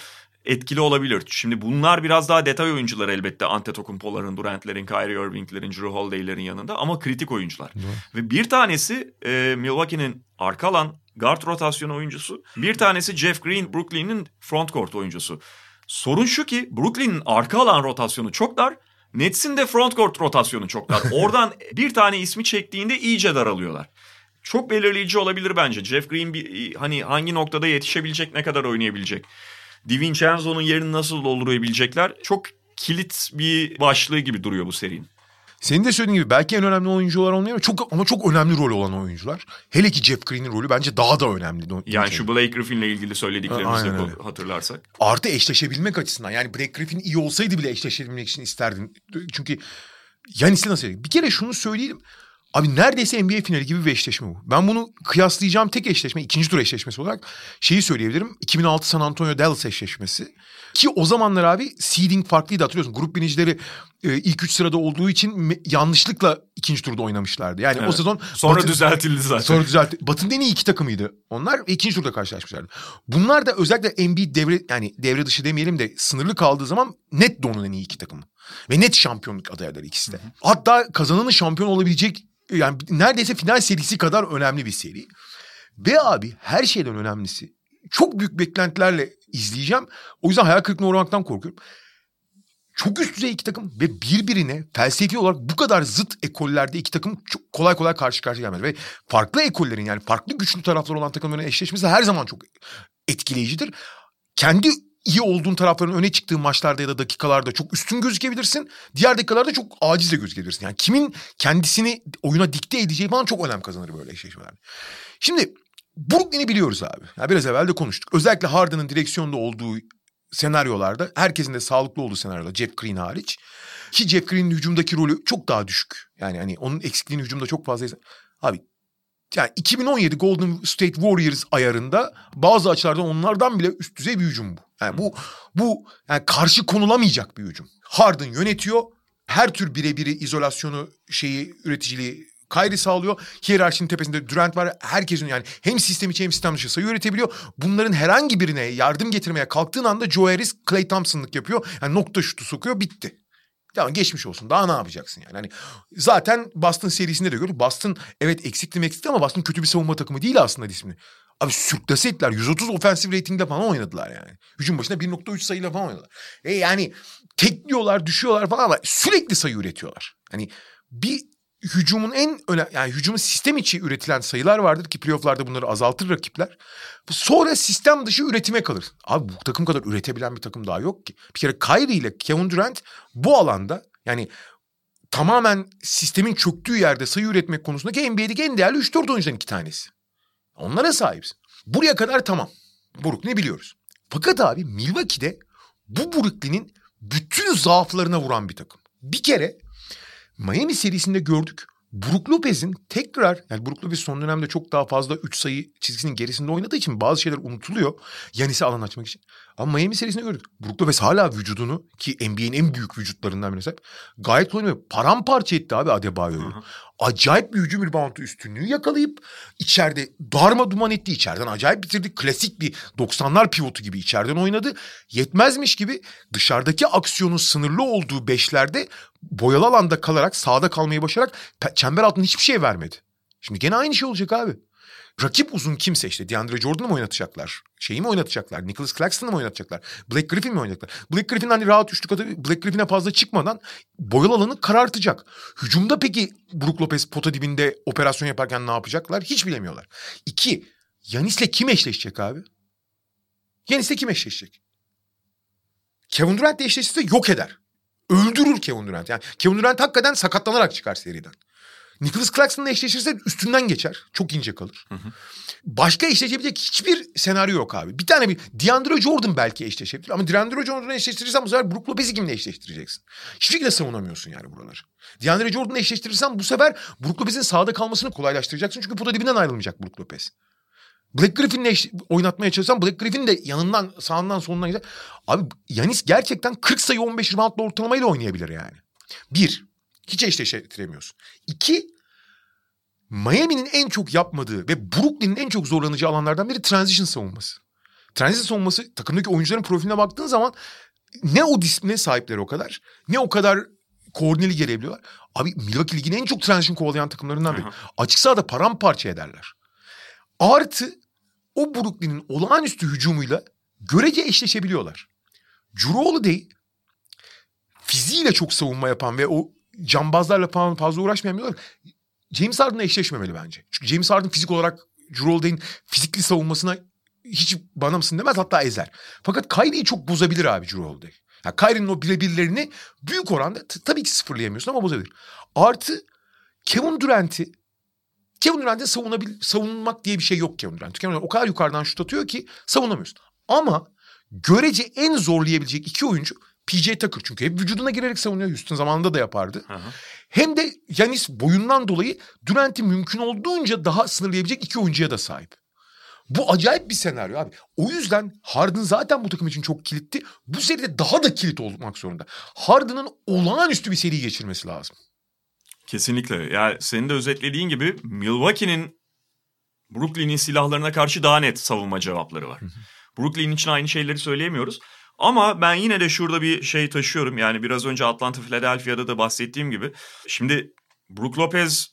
etkili olabilir. Şimdi bunlar biraz daha detay oyuncular elbette. Antetokounmpo'ların, Durant'lerin, Kyrie Irving'lerin, Drew Holiday'lerin yanında ama kritik oyuncular. Ve bir tanesi e, Milwaukee'nin arka alan guard rotasyonu oyuncusu. Bir tanesi Jeff Green, Brooklyn'in front court oyuncusu. Sorun şu ki Brooklyn'in arka alan rotasyonu çok dar. Nets'in de front court rotasyonu çok dar. Oradan bir tane ismi çektiğinde iyice daralıyorlar. Çok belirleyici olabilir bence. Jeff Green bir, hani hangi noktada yetişebilecek, ne kadar oynayabilecek. DiVincenzo'nun yerini nasıl doldurabilecekler? Çok kilit bir başlığı gibi duruyor bu serinin. Senin de söylediğin gibi belki en önemli oyuncular olmuyor çok ama çok önemli rol olan oyuncular. Hele ki Jeff Green'in rolü bence daha da önemli. Yani şu Blake Griffin'le ilgili söylediklerimizi öyle. hatırlarsak. Artı eşleşebilmek açısından. Yani Blake Griffin iyi olsaydı bile eşleşebilmek için isterdim. Çünkü Yanis'le nasıl? Bir kere şunu söyleyelim. Abi neredeyse NBA finali gibi bir eşleşme bu. Ben bunu kıyaslayacağım tek eşleşme, ikinci tur eşleşmesi olarak şeyi söyleyebilirim. 2006 San Antonio Dallas eşleşmesi. Ki o zamanlar abi seeding farklıydı hatırlıyorsun. Grup birincileri e, ilk üç sırada olduğu için yanlışlıkla ikinci turda oynamışlardı. Yani o Evet. sezon... Sonra Batı- düzeltildi zaten. Sonra düzeltti. Batı'nın en iyi iki takımıydı onlar ikinci turda karşılaşmışlardı. Bunlar da özellikle Embiid devre yani devre dışı demeyelim de sınırlı kaldığı zaman net de onun en iyi iki takımı. Ve net şampiyonluk adayları ikisi de. Hatta kazananın şampiyon olabilecek yani neredeyse final serisi kadar önemli bir seri. Ve abi her şeyden önemlisi çok büyük beklentilerle izleyeceğim. O yüzden hayal kırıklığına uğramaktan korkuyorum. Çok üst düzey iki takım ve birbirine felsefi olarak bu kadar zıt ekollerde iki takım çok kolay kolay karşı karşıya gelmez. Ve farklı ekollerin yani farklı güçlü taraflar olan takımların eşleşmesi her zaman çok etkileyicidir. Kendi iyi olduğun tarafların öne çıktığı maçlarda ya da dakikalarda çok üstün gözükebilirsin. Diğer dakikalarda çok aciz de gözükebilirsin. Yani kimin kendisini oyuna dikte edeceği falan çok önem kazanır böyle eşleşmelerde. Şimdi Brooklyn'i biliyoruz abi. Ya biraz evvel de konuştuk. Özellikle Harden'ın direksiyonda olduğu senaryolarda herkesin de sağlıklı olduğu senaryoda Jeff Green hariç. Ki Jeff Green'in hücumdaki rolü çok daha düşük. Yani hani onun eksikliğini hücumda çok fazla. Abi yani 2017 Golden State Warriors ayarında bazı açılardan onlardan bile üst düzey bir hücum bu. Yani bu bu yani karşı konulamayacak bir hücum. Harden yönetiyor. Her tür birebiri izolasyonu şeyi üreticiliği Kyrie sağlıyor. Hiyerarşinin tepesinde Durant var. Herkesin yani hem sistem içi hem sistem dışı sayı üretebiliyor. Bunların herhangi birine yardım getirmeye kalktığın anda Joe Harris Clay Thompson'lık yapıyor. Yani nokta şutu sokuyor bitti. Tamam geçmiş olsun. Daha ne yapacaksın yani? Hani zaten Boston serisinde de gördük. Boston evet eksikli eksikti ama Boston kötü bir savunma takımı değil aslında ismi. Abi sürklase ettiler. 130 ofensif ratingde falan oynadılar yani. Hücum başına 1.3 sayıyla falan oynadılar. E yani tekliyorlar, düşüyorlar falan ama sürekli sayı üretiyorlar. Hani bir hücumun en önemli yani hücumun sistem içi üretilen sayılar vardır ki playofflarda bunları azaltır rakipler. Sonra sistem dışı üretime kalır. Abi bu takım kadar üretebilen bir takım daha yok ki. Bir kere Kyrie ile Kevin Durant bu alanda yani tamamen sistemin çöktüğü yerde sayı üretmek konusundaki NBA'deki en değerli 3-4 oyuncudan iki tanesi. Onlara sahipsin. Buraya kadar tamam. Brooklyn'i biliyoruz. Fakat abi Milwaukee'de bu Brooklyn'in bütün zaaflarına vuran bir takım. Bir kere Miami serisinde gördük. Brook Lopez'in tekrar yani Brook Lopez son dönemde çok daha fazla 3 sayı çizgisinin gerisinde oynadığı için bazı şeyler unutuluyor. Yanis'e alan açmak için. Ama Miami serisinde gördük. Brook Lopez hala vücudunu ki NBA'nin en büyük vücutlarından birisi gayet oynuyor. Paramparça etti abi Adebayo'yu. Acayip bir hücum reboundu üstünlüğü yakalayıp içeride darma duman etti. içeriden acayip bitirdi. Klasik bir 90'lar pivotu gibi içeriden oynadı. Yetmezmiş gibi dışarıdaki aksiyonun sınırlı olduğu beşlerde boyalı alanda kalarak sağda kalmayı başararak çember altında hiçbir şey vermedi. Şimdi gene aynı şey olacak abi. Rakip uzun kimse işte DeAndre Jordan'ı mı oynatacaklar? Şeyi mi oynatacaklar? Nicholas Claxton'ı mı oynatacaklar? Blake Griffin mi oynatacaklar? Blake Griffin hani rahat üçlük atıp Blake Griffin'e fazla çıkmadan boyalı alanı karartacak. Hücumda peki Brook Lopez pota dibinde operasyon yaparken ne yapacaklar? Hiç bilemiyorlar. İki, Yanis'le kim eşleşecek abi? Yanis'le kim eşleşecek? Kevin Durant'le eşleşirse yok eder. Öldürür Kevin Durant. Yani Kevin Durant hakikaten sakatlanarak çıkar seriden. Nicholas Claxton'la eşleşirse üstünden geçer. Çok ince kalır. Hı hı. Başka eşleşebilecek hiçbir senaryo yok abi. Bir tane bir DeAndre Jordan belki eşleşebilir ama DeAndre Jordan'ı eşleştirirsen bu sefer Brook Lopez'i kimle eşleştireceksin? Hiçbir şekilde savunamıyorsun yani buraları. DeAndre Jordan'ı eşleştirirsen bu sefer Brook Lopez'in sahada kalmasını kolaylaştıracaksın. Çünkü pota dibinden ayrılmayacak Brook Lopez. Black Griffin'le oynatmaya çalışsan Black Griffin de yanından sağından solundan gider. Abi Yanis gerçekten 40 sayı 15 reboundla ortalamayla oynayabilir yani. Bir. Hiç eşleştiremiyorsun. İki, Miami'nin en çok yapmadığı ve Brooklyn'in en çok zorlanacağı alanlardan biri transition savunması. Transition savunması takımdaki oyuncuların profiline baktığın zaman ne o disipline sahipleri o kadar ne o kadar koordineli gelebiliyorlar. Abi Milwaukee Ligi'nin en çok transition kovalayan takımlarından biri. Açık sahada paramparça ederler. Artı o Brooklyn'in olağanüstü hücumuyla görece eşleşebiliyorlar. Drew değil fiziğiyle çok savunma yapan ve o cambazlarla falan fazla uğraşmayan James Harden'la eşleşmemeli bence. Çünkü James Harden fizik olarak Holiday'in fizikli savunmasına hiç bana mısın demez hatta ezer. Fakat Kyrie'yi çok bozabilir abi Holiday. Yani Kyrie'nin o birebirlerini büyük oranda tabii ki sıfırlayamıyorsun ama bozabilir. Artı Kevin Durant'i Kevin Durant'e savunabil, savunmak diye bir şey yok Kevin Durant. Kevin Durant o kadar yukarıdan şut atıyor ki savunamıyorsun. Ama görece en zorlayabilecek iki oyuncu PJ Tucker çünkü hep vücuduna girerek savunuyor. Houston zamanında da yapardı. Hı hı. Hem de Yanis boyundan dolayı Durant'i mümkün olduğunca daha sınırlayabilecek iki oyuncuya da sahip. Bu acayip bir senaryo abi. O yüzden Harden zaten bu takım için çok kilitli. Bu seride daha da kilit olmak zorunda. Harden'ın olağanüstü bir seri geçirmesi lazım. Kesinlikle. Yani senin de özetlediğin gibi Milwaukee'nin Brooklyn'in silahlarına karşı daha net savunma cevapları var. Brooklyn için aynı şeyleri söyleyemiyoruz. Ama ben yine de şurada bir şey taşıyorum. Yani biraz önce Atlanta Philadelphia'da da bahsettiğim gibi. Şimdi Brook Lopez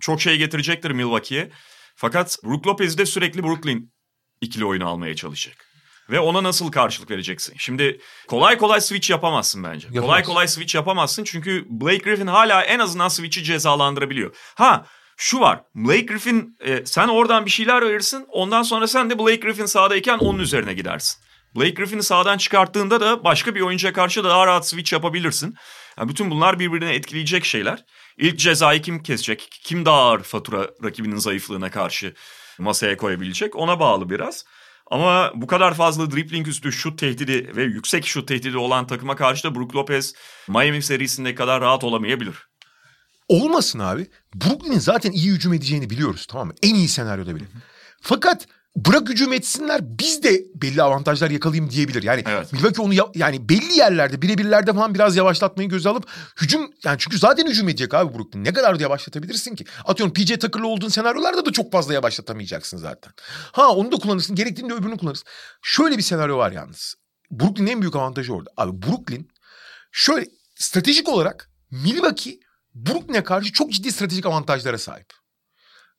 çok şey getirecektir Milwaukee'ye. Fakat Brook Lopez de sürekli Brooklyn ikili oyunu almaya çalışacak. Ve ona nasıl karşılık vereceksin? Şimdi kolay kolay switch yapamazsın bence. Yapamaz. Kolay kolay switch yapamazsın çünkü Blake Griffin hala en azından switch'i cezalandırabiliyor. Ha şu var. Blake Griffin e, sen oradan bir şeyler verirsin. Ondan sonra sen de Blake Griffin sahadayken onun üzerine gidersin. Blake Griffin'i sağdan çıkarttığında da başka bir oyuncuya karşı daha rahat switch yapabilirsin. Yani bütün bunlar birbirine etkileyecek şeyler. İlk cezayı kim kesecek? Kim daha ağır fatura rakibinin zayıflığına karşı masaya koyabilecek? Ona bağlı biraz. Ama bu kadar fazla dribbling üstü şut tehdidi ve yüksek şut tehdidi olan takıma karşı da Brook Lopez Miami serisinde kadar rahat olamayabilir. Olmasın abi. Brooklyn'in zaten iyi hücum edeceğini biliyoruz tamam mı? En iyi senaryoda bile. Fakat bırak hücum etsinler biz de belli avantajlar yakalayayım diyebilir. Yani evet. Milwaukee onu ya, yani belli yerlerde birebirlerde falan biraz yavaşlatmayı göze alıp hücum yani çünkü zaten hücum edecek abi Brooklyn. Ne kadar da yavaşlatabilirsin ki? Atıyorum PJ Tucker'lı olduğun senaryolarda da çok fazla yavaşlatamayacaksın zaten. Ha onu da kullanırsın. Gerektiğinde öbürünü kullanırsın. Şöyle bir senaryo var yalnız. Brooklyn'in en büyük avantajı orada. Abi Brooklyn şöyle stratejik olarak Milwaukee Brooklyn'e karşı çok ciddi stratejik avantajlara sahip.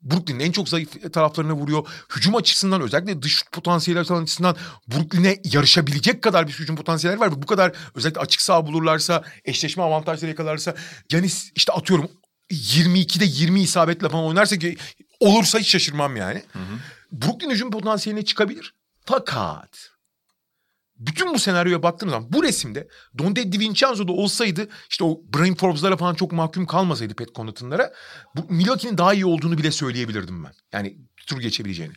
Brooklyn'in en çok zayıf taraflarına vuruyor. Hücum açısından özellikle dış şut potansiyeli açısından Brooklyn'e yarışabilecek kadar bir hücum potansiyeli var. Bu kadar özellikle açık saha bulurlarsa, eşleşme avantajları yakalarsa. Yani işte atıyorum 22'de 20 isabetle falan oynarsa ki olursa hiç şaşırmam yani. Hı hı. Brooklyn hücum potansiyeline çıkabilir. Fakat bütün bu senaryoya baktığım zaman bu resimde Donde DiVincenzo'da olsaydı işte o Brain Forbes'lara falan çok mahkum kalmasaydı Pat Connaughton'lara bu Milwaukee'nin daha iyi olduğunu bile söyleyebilirdim ben. Yani tur geçebileceğini.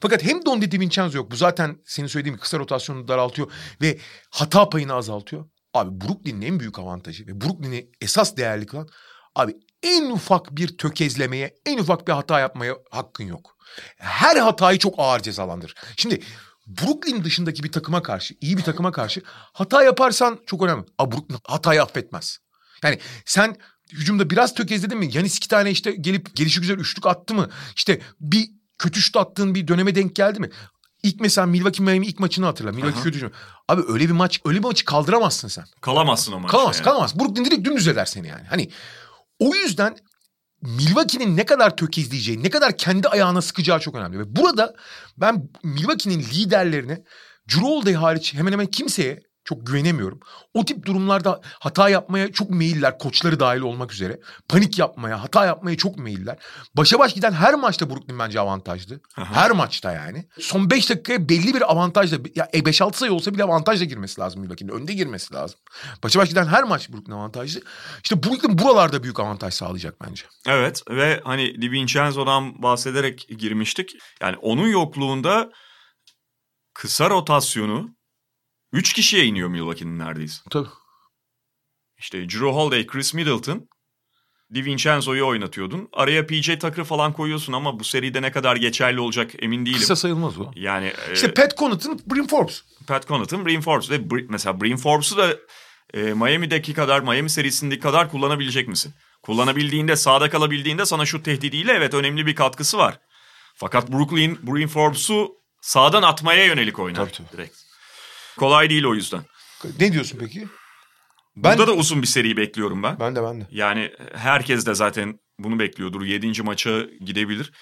Fakat hem Donde DiVincenzo yok. Bu zaten senin söylediğin kısa rotasyonu daraltıyor ve hata payını azaltıyor. Abi Brooklyn'in en büyük avantajı ve Brooklyn'i esas değerli kılan abi en ufak bir tökezlemeye, en ufak bir hata yapmaya hakkın yok. Her hatayı çok ağır cezalandır. Şimdi Brooklyn dışındaki bir takıma karşı, iyi bir takıma karşı hata yaparsan çok önemli. Ama Brooklyn hatayı affetmez. Yani sen hücumda biraz tökezledin mi? Yanis iki tane işte gelip gelişi güzel üçlük attı mı? İşte bir kötü şut attığın bir döneme denk geldi mi? İlk mesela Milwaukee Miami ilk maçını hatırla. Milwaukee kötü. Abi öyle bir maç, öyle bir maçı kaldıramazsın sen. Kalamazsın o maçta. Kalamaz, yani. kalamaz. Brooklyn direkt dümdüz eder seni yani. Hani o yüzden Milwaukee'nin ne kadar tökezleyeceği, ne kadar kendi ayağına sıkacağı çok önemli. Ve burada ben Milwaukee'nin liderlerine, Drew hariç hemen hemen kimseye çok güvenemiyorum. O tip durumlarda hata yapmaya çok meyiller, koçları dahil olmak üzere. Panik yapmaya, hata yapmaya çok meyiller. Başa baş giden her maçta Brooklyn bence avantajlı. Aha. Her maçta yani. Son 5 dakikaya belli bir avantajla, ya 5-6 e, sayı olsa bile avantajla girmesi lazım Milwaukee'nin. Önde girmesi lazım. Başa baş giden her maç Brooklyn avantajlı. İşte Brooklyn buralarda büyük avantaj sağlayacak bence. Evet ve hani DiVincenzo'dan bahsederek girmiştik. Yani onun yokluğunda kısa rotasyonu Üç kişiye iniyor Milwaukee'nin neredeyse. Tabii. İşte Drew Holiday, Chris Middleton, DiVincenzo'yu oynatıyordun. Araya PJ Tucker falan koyuyorsun ama bu seride ne kadar geçerli olacak emin değilim. Kısa sayılmaz o. Yani İşte e, Pat Connaughton, Brim Forbes. Pat Connaughton, Brim Forbes ve Br- mesela Brim Forbes'u da e, Miami'deki kadar, Miami serisindeki kadar kullanabilecek misin? Kullanabildiğinde, sağda kalabildiğinde sana şu tehdidiyle evet önemli bir katkısı var. Fakat Brooklyn, Brim Forbes'u sağdan atmaya yönelik oynar tabii, tabii. direkt. Kolay değil o yüzden. Ne diyorsun peki? Ben, Burada da uzun bir seri bekliyorum ben. Ben de ben de. Yani herkes de zaten bunu bekliyordur. Yedinci maça gidebilir.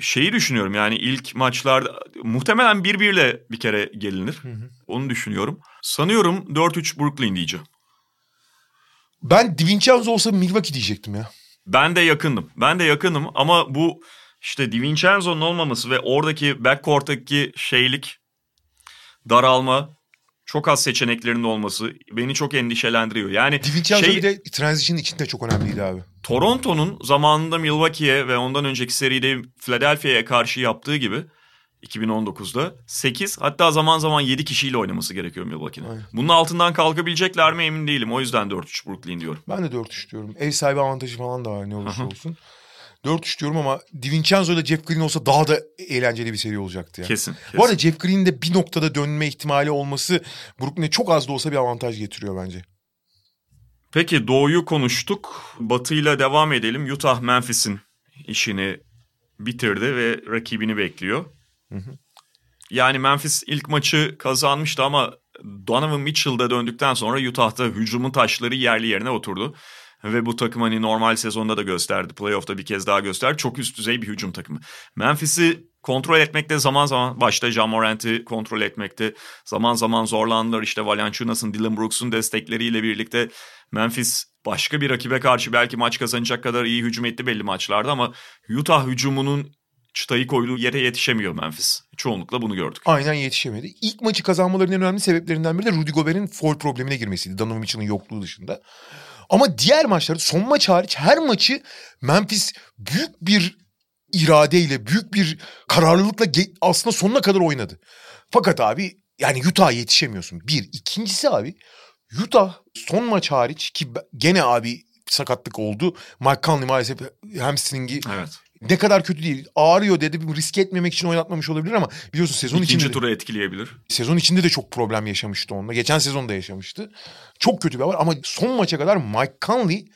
Şeyi düşünüyorum yani ilk maçlarda muhtemelen bir birle bir kere gelinir. Hı hı. Onu düşünüyorum. Sanıyorum 4-3 Brooklyn diyeceğim. Ben DiVincenzo olsa Milwaukee diyecektim ya. Ben de yakındım. Ben de yakınım ama bu işte DiVincenzo'nun olmaması ve oradaki backcourt'taki şeylik daralma çok az seçeneklerinin olması beni çok endişelendiriyor. Yani DiVincenzo şey, bir de transition içinde çok önemliydi abi. Toronto'nun zamanında Milwaukee'ye ve ondan önceki seride Philadelphia'ya karşı yaptığı gibi 2019'da 8 hatta zaman zaman 7 kişiyle oynaması gerekiyor Milwaukee'nin. Bunun altından kalkabilecekler mi emin değilim. O yüzden 4-3 Brooklyn diyorum. Ben de 4-3 diyorum. Ev sahibi avantajı falan da var ne olursa olsun. 4-3 diyorum ama DiVincenzo ile Jeff Green olsa daha da eğlenceli bir seri olacaktı. Yani. Kesin, kesin. Bu arada Jeff Green'in de bir noktada dönme ihtimali olması Brooklyn'e çok az da olsa bir avantaj getiriyor bence. Peki Doğu'yu konuştuk. Batı'yla devam edelim. Utah Memphis'in işini bitirdi ve rakibini bekliyor. Hı hı. Yani Memphis ilk maçı kazanmıştı ama Donovan Mitchell'da döndükten sonra Utah'ta hücumun taşları yerli yerine oturdu. Ve bu takım hani normal sezonda da gösterdi. Playoff'ta bir kez daha gösterdi. Çok üst düzey bir hücum takımı. Memphis'i kontrol etmekte zaman zaman başta John Morant'i kontrol etmekte zaman zaman zorlandılar. İşte Valanciunas'ın, Dylan Brooks'un destekleriyle birlikte Memphis başka bir rakibe karşı belki maç kazanacak kadar iyi hücum etti belli maçlarda ama Utah hücumunun çıtayı koyduğu yere yetişemiyor Memphis. Çoğunlukla bunu gördük. Aynen yetişemedi. İlk maçı kazanmalarının en önemli sebeplerinden biri de Rudy Gobert'in foul problemine girmesiydi. Donovan Mitchell'ın yokluğu dışında. Ama diğer maçları son maç hariç her maçı Memphis büyük bir iradeyle, büyük bir kararlılıkla aslında sonuna kadar oynadı. Fakat abi yani Utah'a yetişemiyorsun. Bir. ikincisi abi Utah son maç hariç ki gene abi sakatlık oldu. Mike Conley maalesef hamstringi evet ne kadar kötü değil. Ağrıyor dedi. Risk etmemek için oynatmamış olabilir ama biliyorsun sezon İkinci içinde... tura etkileyebilir. Sezon içinde de çok problem yaşamıştı onunla. Geçen sezonda yaşamıştı. Çok kötü bir haber ama son maça kadar Mike Conley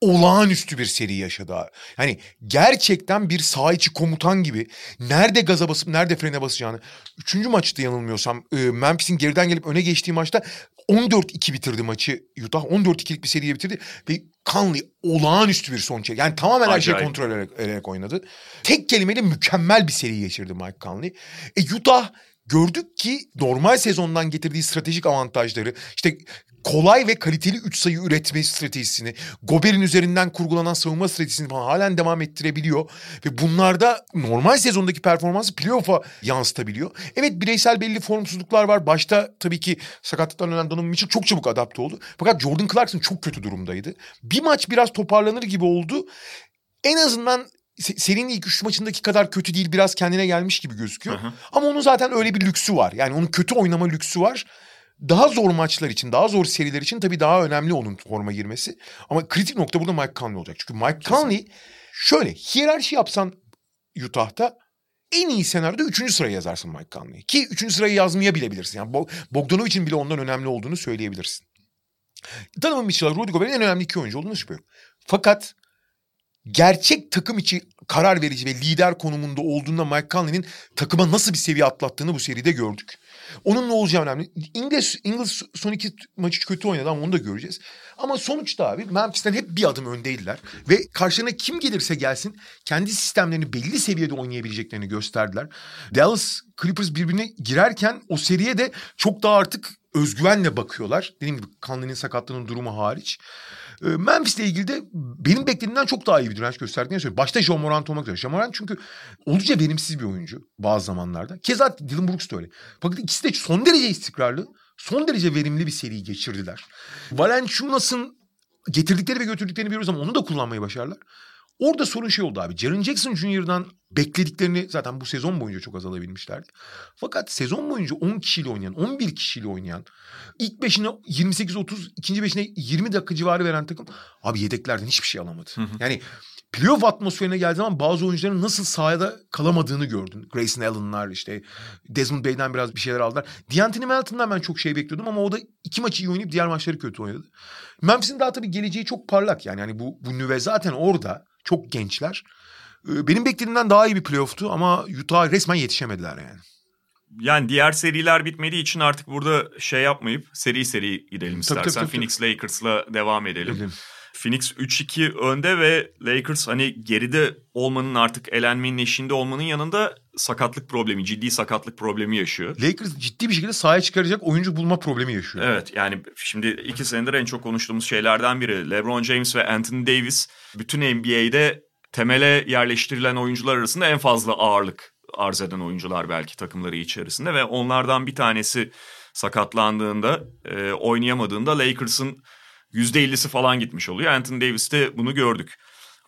olağanüstü bir seri yaşadı. Yani gerçekten bir sağ içi komutan gibi nerede gaza basıp nerede frene basacağını. Üçüncü maçta yanılmıyorsam e, Memphis'in geriden gelip öne geçtiği maçta 14-2 bitirdi maçı Utah. 14-2'lik bir seriye bitirdi ve Conley olağanüstü bir son çekti. Yani tamamen her şeyi kontrol ederek, ederek oynadı. Tek kelimeyle mükemmel bir seri geçirdi Mike Conley. E Utah gördük ki normal sezondan getirdiği stratejik avantajları işte kolay ve kaliteli 3 sayı üretme stratejisini, Gober'in üzerinden kurgulanan savunma stratejisini falan halen devam ettirebiliyor. Ve bunlarda normal sezondaki performansı playoff'a yansıtabiliyor. Evet bireysel belli formsuzluklar var. Başta tabii ki sakatlıktan ölen Donovan Mitchell çok çabuk adapte oldu. Fakat Jordan Clarkson çok kötü durumdaydı. Bir maç biraz toparlanır gibi oldu. En azından se- serinin ilk üç maçındaki kadar kötü değil biraz kendine gelmiş gibi gözüküyor. Hı hı. Ama onun zaten öyle bir lüksü var. Yani onun kötü oynama lüksü var. Daha zor maçlar için, daha zor seriler için tabii daha önemli onun forma girmesi. Ama kritik nokta burada Mike Conley olacak. Çünkü Mike Conley şöyle hiyerarşi yapsan Utah'ta en iyi senaryoda üçüncü sıraya yazarsın Mike Conley'i. Ki üçüncü sırayı yazmaya bilebilirsin. Yani Bo- Bogdanovic'in bile ondan önemli olduğunu söyleyebilirsin. Donovan Mitchell, Rudy Gobert'in en önemli iki oyuncu olduğunu şüphe yok. Fakat gerçek takım içi karar verici ve lider konumunda olduğunda Mike Conley'nin takıma nasıl bir seviye atlattığını bu seride gördük. Onun ne olacağı önemli. İngiliz, İngiliz son iki maçı kötü oynadı ama onu da göreceğiz. Ama sonuçta abi Memphis'ten hep bir adım öndeydiler. Ve karşılarına kim gelirse gelsin kendi sistemlerini belli seviyede oynayabileceklerini gösterdiler. Dallas Clippers birbirine girerken o seriye de çok daha artık özgüvenle bakıyorlar. Dediğim gibi Conley'nin sakatlığının durumu hariç. E, Memphis'le ilgili de benim beklediğimden çok daha iyi bir direnç gösterdiğini söylüyorum. Başta John Morant olmak üzere. John Morant çünkü oldukça verimsiz bir oyuncu bazı zamanlarda. Keza Dylan Brooks da öyle. Fakat ikisi de son derece istikrarlı, son derece verimli bir seri geçirdiler. Valanciunas'ın getirdikleri ve götürdüklerini biliyoruz ama onu da kullanmayı başardılar. Orada sorun şey oldu abi. Jaren Jackson Jr.'dan beklediklerini zaten bu sezon boyunca çok az alabilmişlerdi. Fakat sezon boyunca 10 kişiyle oynayan, 11 kişiyle oynayan, ilk beşine 28-30, ikinci beşine 20 dakika civarı veren takım abi yedeklerden hiçbir şey alamadı. Yani playoff atmosferine geldiği zaman bazı oyuncuların nasıl sahada kalamadığını gördün. Grayson Allen'lar işte Desmond Bay'den biraz bir şeyler aldılar. D'Anthony Melton'dan ben çok şey bekliyordum ama o da iki maçı iyi oynayıp diğer maçları kötü oynadı. Memphis'in daha tabii geleceği çok parlak yani. yani bu, bu nüve zaten orada. Çok gençler. Ee, Benim beklediğimden daha iyi bir playoff'tu ama Utah resmen yetişemediler yani. Yani diğer seriler bitmediği için artık burada şey yapmayıp seri seri gidelim Tabii, istersen. tabii, tabii, Phoenix Lakers'la devam edelim. Edelim. Phoenix 3-2 önde ve Lakers hani geride olmanın artık elenmenin eşiğinde olmanın yanında sakatlık problemi, ciddi sakatlık problemi yaşıyor. Lakers ciddi bir şekilde sahaya çıkaracak oyuncu bulma problemi yaşıyor. Evet yani şimdi iki senedir en çok konuştuğumuz şeylerden biri. LeBron James ve Anthony Davis bütün NBA'de temele yerleştirilen oyuncular arasında en fazla ağırlık arz eden oyuncular belki takımları içerisinde ve onlardan bir tanesi sakatlandığında, e, oynayamadığında Lakers'ın %50'si falan gitmiş oluyor. Anthony Davis'te bunu gördük.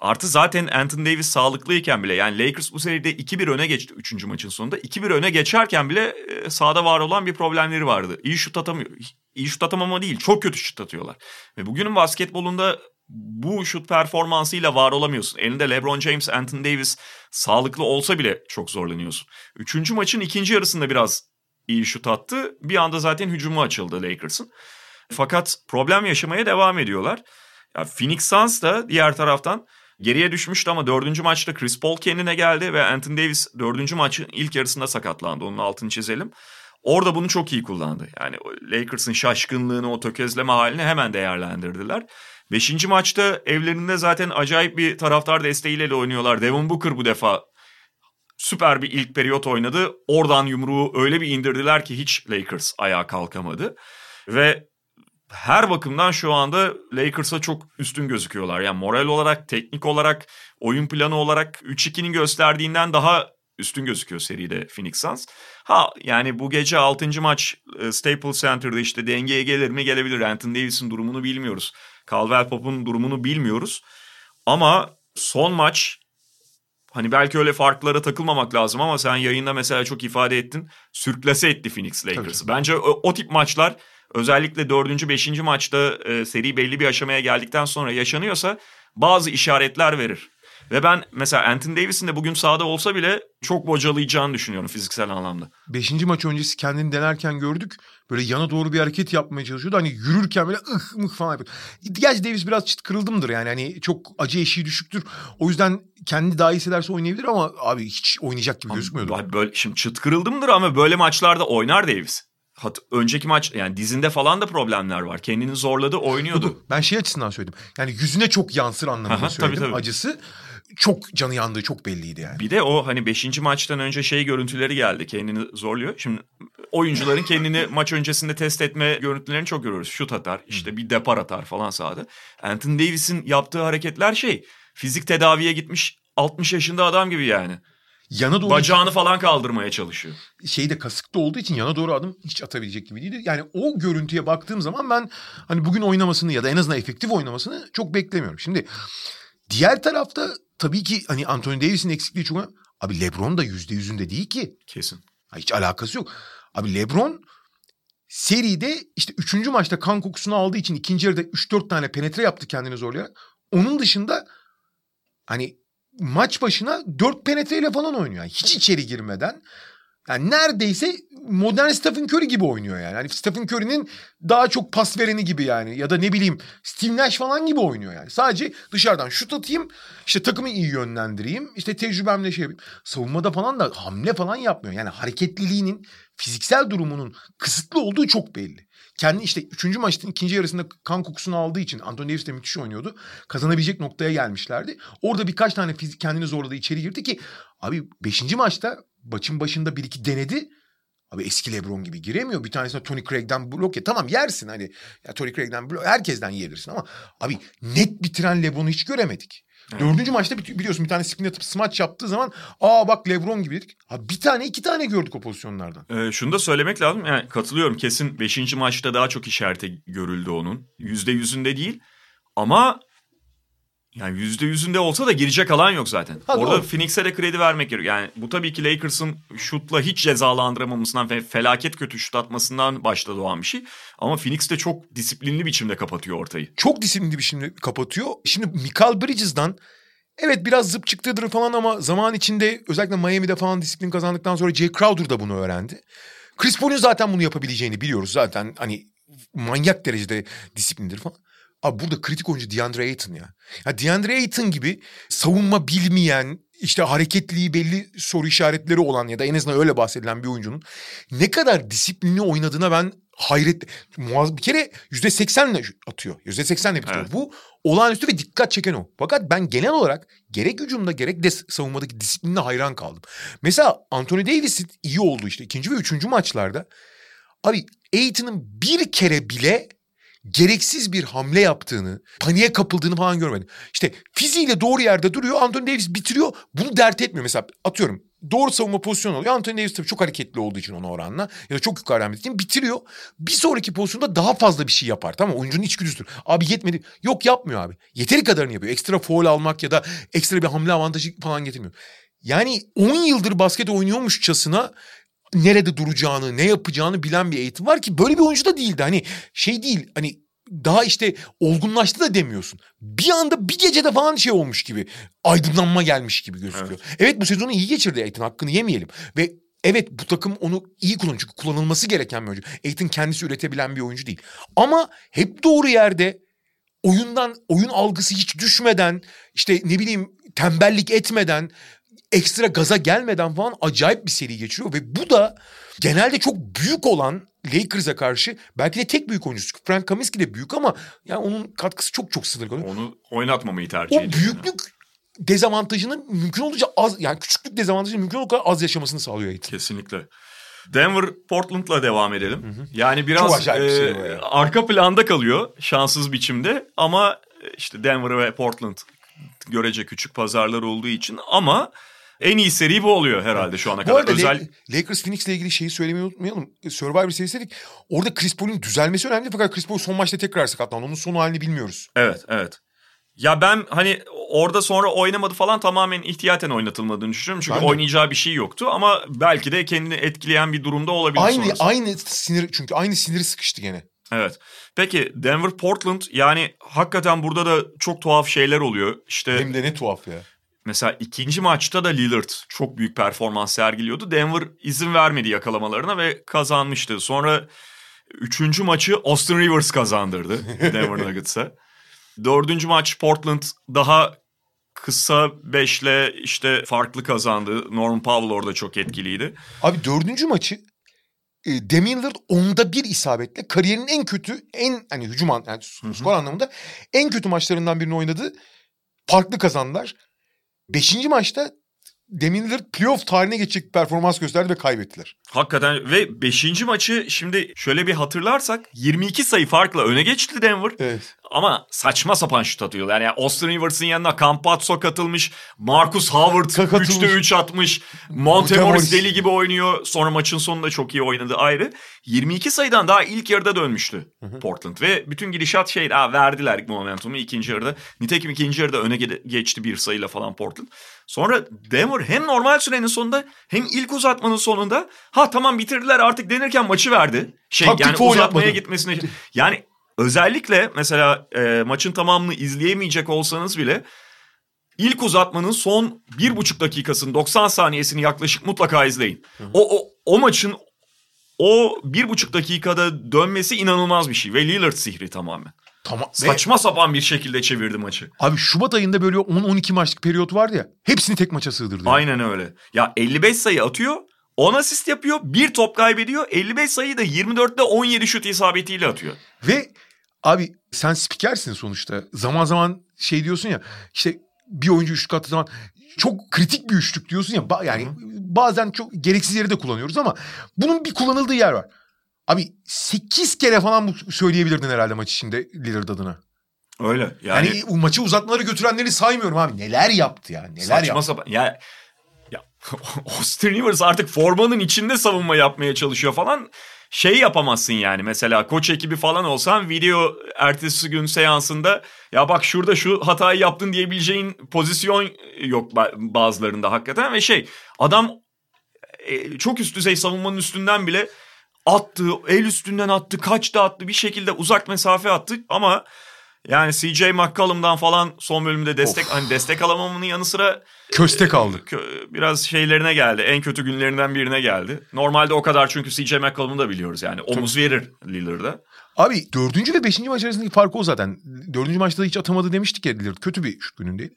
Artı zaten Anthony Davis sağlıklıyken bile yani Lakers bu seride 2-1 öne geçti 3. maçın sonunda. 2-1 öne geçerken bile e, sahada var olan bir problemleri vardı. İyi şut atamıyor. İyi şut atamama değil çok kötü şut atıyorlar. Ve bugünün basketbolunda bu şut performansıyla var olamıyorsun. Elinde LeBron James, Anthony Davis sağlıklı olsa bile çok zorlanıyorsun. Üçüncü maçın ikinci yarısında biraz iyi şut attı. Bir anda zaten hücumu açıldı Lakers'ın. Fakat problem yaşamaya devam ediyorlar. Ya Phoenix Suns da diğer taraftan geriye düşmüştü ama dördüncü maçta Chris Paul kendine geldi ve Anthony Davis dördüncü maçın ilk yarısında sakatlandı. Onun altını çizelim. Orada bunu çok iyi kullandı. Yani Lakers'ın şaşkınlığını, o tökezleme halini hemen değerlendirdiler. Beşinci maçta evlerinde zaten acayip bir taraftar desteğiyle de oynuyorlar. Devin Booker bu defa süper bir ilk periyot oynadı. Oradan yumruğu öyle bir indirdiler ki hiç Lakers ayağa kalkamadı. Ve her bakımdan şu anda Lakers'a çok üstün gözüküyorlar. Yani moral olarak, teknik olarak, oyun planı olarak 3-2'nin gösterdiğinden daha üstün gözüküyor seride Phoenix Suns. Ha yani bu gece 6. maç e, Staples Center'da işte dengeye gelir mi gelebilir. Anthony Davis'in durumunu bilmiyoruz. Caldwell Pope'un durumunu bilmiyoruz. Ama son maç hani belki öyle farklara takılmamak lazım ama sen yayında mesela çok ifade ettin. Sürklase etti Phoenix Lakers'ı. Bence o, o tip maçlar özellikle dördüncü, beşinci maçta e, seri belli bir aşamaya geldikten sonra yaşanıyorsa bazı işaretler verir. Ve ben mesela Anthony Davis'in de bugün sahada olsa bile çok bocalayacağını düşünüyorum fiziksel anlamda. Beşinci maç öncesi kendini denerken gördük. Böyle yana doğru bir hareket yapmaya çalışıyordu. Hani yürürken böyle ıh mıh falan yapıyor. Gerçi Davis biraz çıt kırıldım yani. Hani çok acı eşiği düşüktür. O yüzden kendi daha iyi hissederse oynayabilir ama abi hiç oynayacak gibi gözükmüyordu. Abi Böyle, şimdi çıt kırıldımdır ama böyle maçlarda oynar Davis. Hat, önceki maç yani dizinde falan da problemler var. Kendini zorladı oynuyordu. Ben şey açısından söyledim. Yani yüzüne çok yansır anlamında Aha, söyledim. tabii, tabii. Acısı çok canı yandığı çok belliydi yani. Bir de o hani 5. maçtan önce şey görüntüleri geldi. Kendini zorluyor. Şimdi oyuncuların kendini maç öncesinde test etme görüntülerini çok görüyoruz. Şut atar, işte bir depar atar falan sahada. Anthony Davis'in yaptığı hareketler şey fizik tedaviye gitmiş 60 yaşında adam gibi yani. Yana doğru Bacağını falan kaldırmaya çalışıyor. şey de kasıkta olduğu için yana doğru adım hiç atabilecek gibi değildi. Yani o görüntüye baktığım zaman ben hani bugün oynamasını ya da en azından efektif oynamasını çok beklemiyorum. Şimdi diğer tarafta tabii ki hani Anthony Davis'in eksikliği çok Abi LeBron da yüzde yüzünde değil ki. Kesin. Hiç alakası yok. Abi LeBron seride işte üçüncü maçta kan kokusunu aldığı için ikinci yarıda 3-4 tane penetre yaptı kendini zorlayarak. Onun dışında hani maç başına 4 penetreyle falan oynuyor. Yani hiç içeri girmeden. Yani neredeyse modern Stephen Curry gibi oynuyor yani. Hani Stephen Curry'nin daha çok pas vereni gibi yani. Ya da ne bileyim Steve Nash falan gibi oynuyor yani. Sadece dışarıdan şut atayım, işte takımı iyi yönlendireyim, işte tecrübemle şey yapayım. Savunmada falan da hamle falan yapmıyor. Yani hareketliliğinin, fiziksel durumunun kısıtlı olduğu çok belli. Kendi işte üçüncü maçın ikinci yarısında kan kokusunu aldığı için Anthony Davis de müthiş oynuyordu. Kazanabilecek noktaya gelmişlerdi. Orada birkaç tane fizik kendini zorladı içeri girdi ki abi beşinci maçta maçın başında bir iki denedi. Abi eski LeBron gibi giremiyor. Bir tanesine Tony Craig'den blok ya. Tamam yersin hani. Ya Tony Craig'den blok herkesten yiyebilirsin ama abi net bitiren LeBron'u hiç göremedik. Dördüncü maçta bili- biliyorsun bir tane spin atıp smaç yaptığı zaman aa bak LeBron gibi dedik. Abi bir tane iki tane gördük o pozisyonlardan. Ee, şunu da söylemek lazım. Yani katılıyorum. Kesin 5. maçta daha çok işareti görüldü onun. Yüzde yüzünde değil. Ama yani yüzde yüzünde olsa da girecek alan yok zaten. Ha, Orada doğru. Phoenix'e de kredi vermek gerekiyor. Yani bu tabii ki Lakers'ın şutla hiç cezalandıramamasından ve felaket kötü şut atmasından başta doğan bir şey. Ama Phoenix de çok disiplinli biçimde kapatıyor ortayı. çok disiplinli bir şimdi kapatıyor. Şimdi Michael Bridges'dan evet biraz zıp çıktıdır falan ama zaman içinde özellikle Miami'de falan disiplin kazandıktan sonra Jay Crowder da bunu öğrendi. Chris Paul'un zaten bunu yapabileceğini biliyoruz zaten hani manyak derecede disiplindir falan. Abi burada kritik oyuncu DeAndre Ayton ya. Ya DeAndre Ayton gibi savunma bilmeyen, işte hareketliği belli soru işaretleri olan ya da en azından öyle bahsedilen bir oyuncunun ne kadar disiplinli oynadığına ben hayret... Muaz bir kere yüzde seksenle atıyor. Yüzde seksenle bitiriyor. Evet. Bu olağanüstü ve dikkat çeken o. Fakat ben genel olarak gerek hücumda gerek de savunmadaki disiplinine hayran kaldım. Mesela Anthony Davis'in iyi olduğu işte ikinci ve üçüncü maçlarda abi Aiton'un bir kere bile gereksiz bir hamle yaptığını, paniğe kapıldığını falan görmedim. İşte fiziğiyle doğru yerde duruyor. Anthony Davis bitiriyor. Bunu dert etmiyor. Mesela atıyorum doğru savunma pozisyonu oluyor. Anthony Davis tabii çok hareketli olduğu için ona oranla ya da çok yukarıdan bittiğin bitiriyor. Bir sonraki pozisyonda daha fazla bir şey yapar. Tamam? Oyuncunun içgüdüsüdür. Abi yetmedi. Yok yapmıyor abi. Yeteri kadarını yapıyor. Ekstra foul almak ya da ekstra bir hamle avantajı falan getirmiyor. Yani 10 yıldır basket oynuyormuşçasına nerede duracağını, ne yapacağını bilen bir eğitim var ki böyle bir oyuncu da değildi. Hani şey değil hani daha işte olgunlaştı da demiyorsun. Bir anda bir gecede falan şey olmuş gibi aydınlanma gelmiş gibi gözüküyor. Evet, bu sezonu iyi geçirdi Aiton hakkını yemeyelim. Ve evet bu takım onu iyi kullanıyor çünkü kullanılması gereken bir oyuncu. Aiton kendisi üretebilen bir oyuncu değil. Ama hep doğru yerde oyundan oyun algısı hiç düşmeden işte ne bileyim tembellik etmeden ekstra gaza gelmeden falan acayip bir seri geçiriyor ve bu da genelde çok büyük olan Lakers'a karşı belki de tek büyük oyuncusu. Frank Kaminsky de büyük ama yani onun katkısı çok çok sınırlı. Onu oynatmamayı tercih O ediyor. büyüklük dezavantajını mümkün olunca az yani küçüklük dezavantajını mümkün olduğu kadar az yaşamasını sağlıyor Aiton. Kesinlikle. Denver Portland'la devam edelim. Yani Çok biraz acayip bir şey e, ya. arka planda kalıyor şanssız biçimde ama e, işte Denver ve Portland görece küçük pazarlar olduğu için ama en iyi seri bu oluyor herhalde şu ana Bu kadar. arada Özel La- Lakers Phoenix'le ilgili şeyi söylemeyi unutmayalım. Survivor serisi dedik. Orada Chris Paul'un düzelmesi önemli fakat Chris Paul son maçta tekrar sakatlandı. Onun son halini bilmiyoruz. Evet, evet. Ya ben hani orada sonra oynamadı falan tamamen ihtiyaten oynatılmadığını düşünüyorum. Çünkü oynayacağı bir şey yoktu ama belki de kendini etkileyen bir durumda olabilir Aynı sonrası. aynı sinir çünkü aynı siniri sıkıştı gene. Evet. Peki Denver Portland yani hakikaten burada da çok tuhaf şeyler oluyor. İşte Hem de ne tuhaf ya. Mesela ikinci maçta da Lillard çok büyük performans sergiliyordu. Denver izin vermedi yakalamalarına ve kazanmıştı. Sonra üçüncü maçı Austin Rivers kazandırdı Denver Nuggets'a. Dördüncü maç Portland daha kısa beşle işte farklı kazandı. Norman Powell orada çok etkiliydi. Abi dördüncü maçı e, Damian Lillard onda bir isabetle kariyerinin en kötü, en hani hücum an, yani skor anlamında en kötü maçlarından birini oynadı. Farklı kazandılar. Beşinci maçta Lillard playoff tarihine geçecek bir performans gösterdi ve kaybettiler. Hakikaten ve 5. maçı şimdi şöyle bir hatırlarsak 22 sayı farkla öne geçti Denver. Evet. Ama saçma sapan şut atıyorlar. Yani Austin Rivers'ın yanına Campazzo katılmış. Marcus Howard Katılmış. 3'te 3 atmış. Monte Monte Morris Morris. deli gibi oynuyor. Sonra maçın sonunda çok iyi oynadı ayrı. 22 sayıdan daha ilk yarıda dönmüştü Portland. Ve bütün gidişat şeydi. Ha, verdiler momentumu ikinci yarıda. Nitekim ikinci yarıda öne ge- geçti bir sayıyla falan Portland. Sonra Denver hem normal sürenin sonunda hem ilk uzatmanın sonunda ha tamam bitirdiler artık denirken maçı verdi. Şey Taktik yani uzatmaya yapmadı. gitmesine. Yani özellikle mesela e, maçın tamamını izleyemeyecek olsanız bile ilk uzatmanın son bir buçuk dakikasını 90 saniyesini yaklaşık mutlaka izleyin. O, o, o maçın o bir buçuk dakikada dönmesi inanılmaz bir şey ve Lillard sihri tamamen. Tamam. Ve Saçma sapan bir şekilde çevirdi maçı. abi Şubat ayında böyle 10-12 maçlık periyot vardı ya. Hepsini tek maça sığdırdı. Aynen öyle. Ya 55 sayı atıyor, 10 asist yapıyor, bir top kaybediyor. 55 sayıyı da 24'te 17 şut isabetiyle atıyor. Ve abi sen spikersin sonuçta. Zaman zaman şey diyorsun ya işte bir oyuncu üçlük attığı zaman çok kritik bir üçlük diyorsun ya. Ba- yani bazen çok gereksiz yeri de kullanıyoruz ama bunun bir kullanıldığı yer var. Abi 8 kere falan bu söyleyebilirdin herhalde maç içinde Lillard adına. Öyle. Yani, Yani, maçı uzatmaları götürenleri saymıyorum abi. Neler yaptı ya neler saçma yaptı. sapan. Ya, ya Austin Rivers artık formanın içinde savunma yapmaya çalışıyor falan. Şey yapamazsın yani. Mesela koç ekibi falan olsan video ertesi gün seansında ya bak şurada şu hatayı yaptın diyebileceğin pozisyon yok ba- bazılarında hakikaten. Ve şey adam e, çok üst düzey savunmanın üstünden bile attı, el üstünden attı, kaçtı attı, bir şekilde uzak mesafe attı. Ama yani CJ McCollum'dan falan son bölümde destek Of. hani destek alamamının yanı sıra Köste kaldı. kö- biraz şeylerine geldi. En kötü günlerinden birine geldi. Normalde o kadar çünkü CJ McCollum'u da biliyoruz yani. Omuz verir Lillard'a. Abi dördüncü ve beşinci maç arasındaki fark o zaten. Dördüncü maçta hiç atamadı demiştik ya Lillard. Kötü bir şut günündeydi.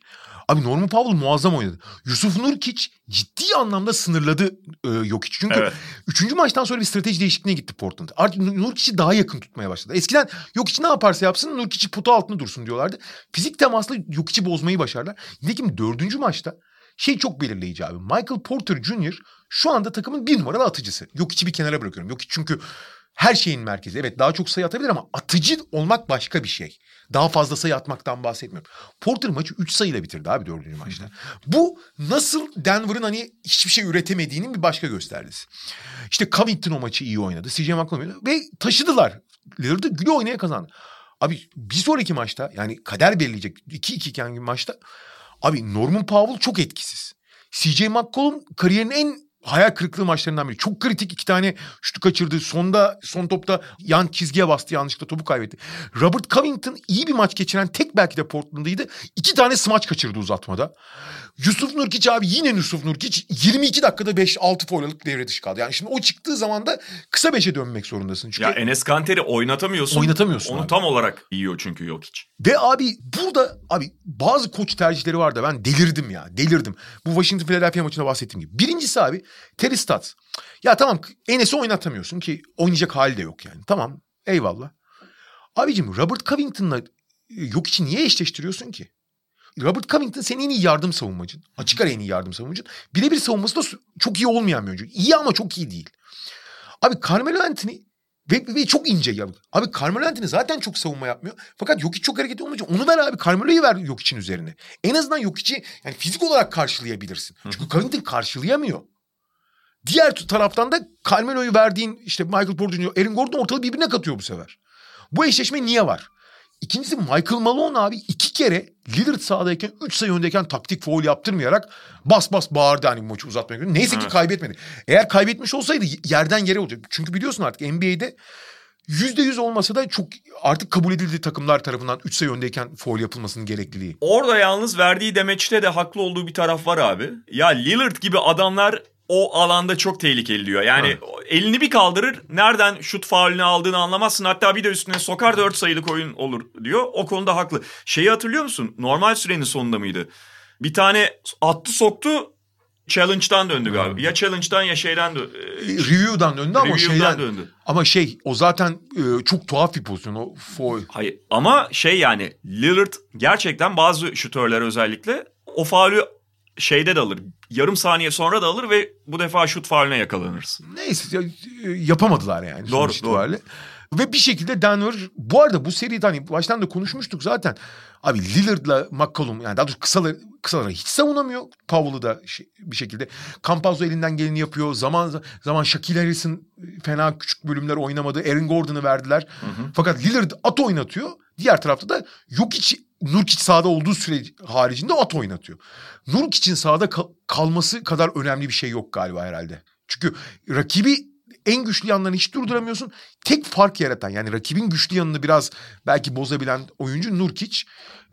Abi Norman Powell muazzam oynadı. Yusuf Nurkic ciddi anlamda sınırladı e, Jokic. Çünkü Evet. üçüncü maçtan sonra bir strateji değişikliğine gitti Portland. Artık Nur- Nurkic'i daha yakın tutmaya başladı. Eskiden Jokic ne yaparsa yapsın Nurkic'i potu altında dursun diyorlardı. Fizik temasla Jokic'i bozmayı başardılar. Nitekim dördüncü maçta şey çok belirleyici abi. Michael Porter Jr. şu anda takımın bir numaralı atıcısı. Jokic'i bir kenara bırakıyorum. Jokic çünkü her şeyin merkezi. Evet daha çok sayı atabilir ama atıcı olmak başka bir şey. Daha fazla sayı atmaktan bahsetmiyorum. Porter maçı 3 sayıyla bitirdi abi dördüncü maçta. Bu nasıl Denver'ın hani hiçbir şey üretemediğinin bir başka göstergesi. İşte Covington o maçı iyi oynadı. CJ McCollum ve taşıdılar. Lillard'ı güle oynaya kazandı. Abi bir sonraki maçta yani kader belirleyecek 2-2 iken maçta abi Norman Powell çok etkisiz. CJ McCollum kariyerinin en hayal kırıklığı maçlarından biri. Çok kritik iki tane şutu kaçırdı. Sonda son topta yan çizgiye bastı yanlışlıkla topu kaybetti. Robert Covington iyi bir maç geçiren tek belki de Portland'ıydı. İki tane smaç kaçırdı uzatmada. Yusuf Nurkic abi yine Yusuf Nurkic 22 dakikada 5-6 foul alıp devre dışı kaldı. Yani şimdi o çıktığı zaman da kısa 5'e dönmek zorundasın. Çünkü Ya Enes Kanter'i oynatamıyorsun. Oynatamıyorsun Onu abi. tam olarak yiyor çünkü Jokic. Ve abi burada abi bazı koç tercihleri var da ben delirdim ya delirdim. Bu Washington Philadelphia maçında bahsettiğim gibi. Birincisi abi Terry Stotts. Ya tamam Enes'i oynatamıyorsun ki oynayacak hali de yok yani. Tamam eyvallah. Abicim Robert Covington'la yok için niye eşleştiriyorsun ki? Robert Covington senin en iyi yardım savunmacın. Açık ara en iyi yardım savunmacın. Birebir savunması da çok iyi olmayan bir oyuncu. İyi ama çok iyi değil. Abi Carmelo Anthony ve, ve çok ince ya. Abi Carmelo Anthony zaten çok savunma yapmıyor. Fakat Jokic çok hareketli olmayınca onu ver abi. Carmelo'yu ver Jokic'in üzerine. En azından Jokic'i yani fizik olarak karşılayabilirsin. Çünkü Covington karşılayamıyor. Diğer taraftan da Carmelo'yu verdiğin işte Michael Porter Jr., Aaron Gordon ortalığı birbirine katıyor bu sefer. Bu eşleşme niye var? İkincisi Michael Malone abi iki kere Lillard sahadayken 3 sayı öndeyken taktik foul yaptırmayarak bas bas bağırdı hani maçı uzatmaya göre. Neyse ki kaybetmedi. Eğer kaybetmiş olsaydı yerden yere olacak. Çünkü biliyorsun artık NBA'de %100 olmasa da çok artık kabul edildi takımlar tarafından 3 sayı öndeyken foul yapılmasının gerekliliği. Orada yalnız verdiği demeçte de haklı olduğu bir taraf var abi. Ya Lillard gibi adamlar o alanda çok tehlikeli diyor. Yani elini bir kaldırır nereden şut faulünü aldığını anlamazsın. Hatta bir de üstüne sokar 4 sayılık oyun olur diyor. O konuda haklı. Şeyi hatırlıyor musun? Normal sürenin sonunda mıydı? Bir tane attı soktu challenge'dan döndü galiba. Ya challenge'dan ya şeyden döndü. Review'dan döndü ama Review'dan şeyden döndü. ama şey o zaten e, çok tuhaf bir pozisyon o foul. Hayır ama şey yani Lillard gerçekten bazı şutörler özellikle o faulü şeyde de alır. Yarım saniye sonra da alır ve bu defa şut fauline yakalanırız. Neyse ya, yapamadılar yani. Doğru, itibariyle. Ve bir şekilde Denver bu arada bu seride hani baştan da konuşmuştuk zaten. Abi Lillard'la McCollum yani daha doğrusu kısaları, kısaları hiç savunamıyor. Powell'ı da şey- bir şekilde. Campazzo elinden geleni yapıyor. Zaman zaman Shaquille Harris'in fena küçük bölümler oynamadı. Aaron Gordon'ı verdiler. Fakat Lillard at oynatıyor. Diğer tarafta da Jokic Nurkic sahada olduğu süre haricinde at oynatıyor. Nurkic'in sahada kal- kalması kadar önemli bir şey yok galiba herhalde. Çünkü rakibi en güçlü yanlarını hiç durduramıyorsun. Tek fark yaratan yani rakibin güçlü yanını biraz belki bozabilen oyuncu Nurkic.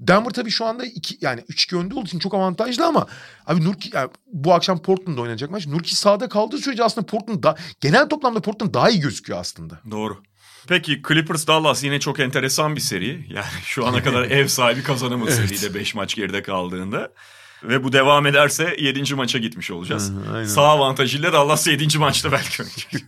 Denver tabii şu anda iki, yani 3-2 önde olduğu için çok avantajlı ama abi Nurkic yani bu akşam Portland'da oynanacak maç. Nurkic sahada kaldığı sürece aslında Portland da, genel toplamda Portland daha iyi gözüküyor aslında. Doğru. Peki Clippers Dallas yine çok enteresan bir seri. Yani şu ana kadar ev sahibi kazanamadı Evet. seride 5 maç geride kaldığında. Ve bu devam ederse 7. maça gitmiş olacağız. Hı aynen. Sağ avantajıyla Dallas 7. maçta belki oynayacak.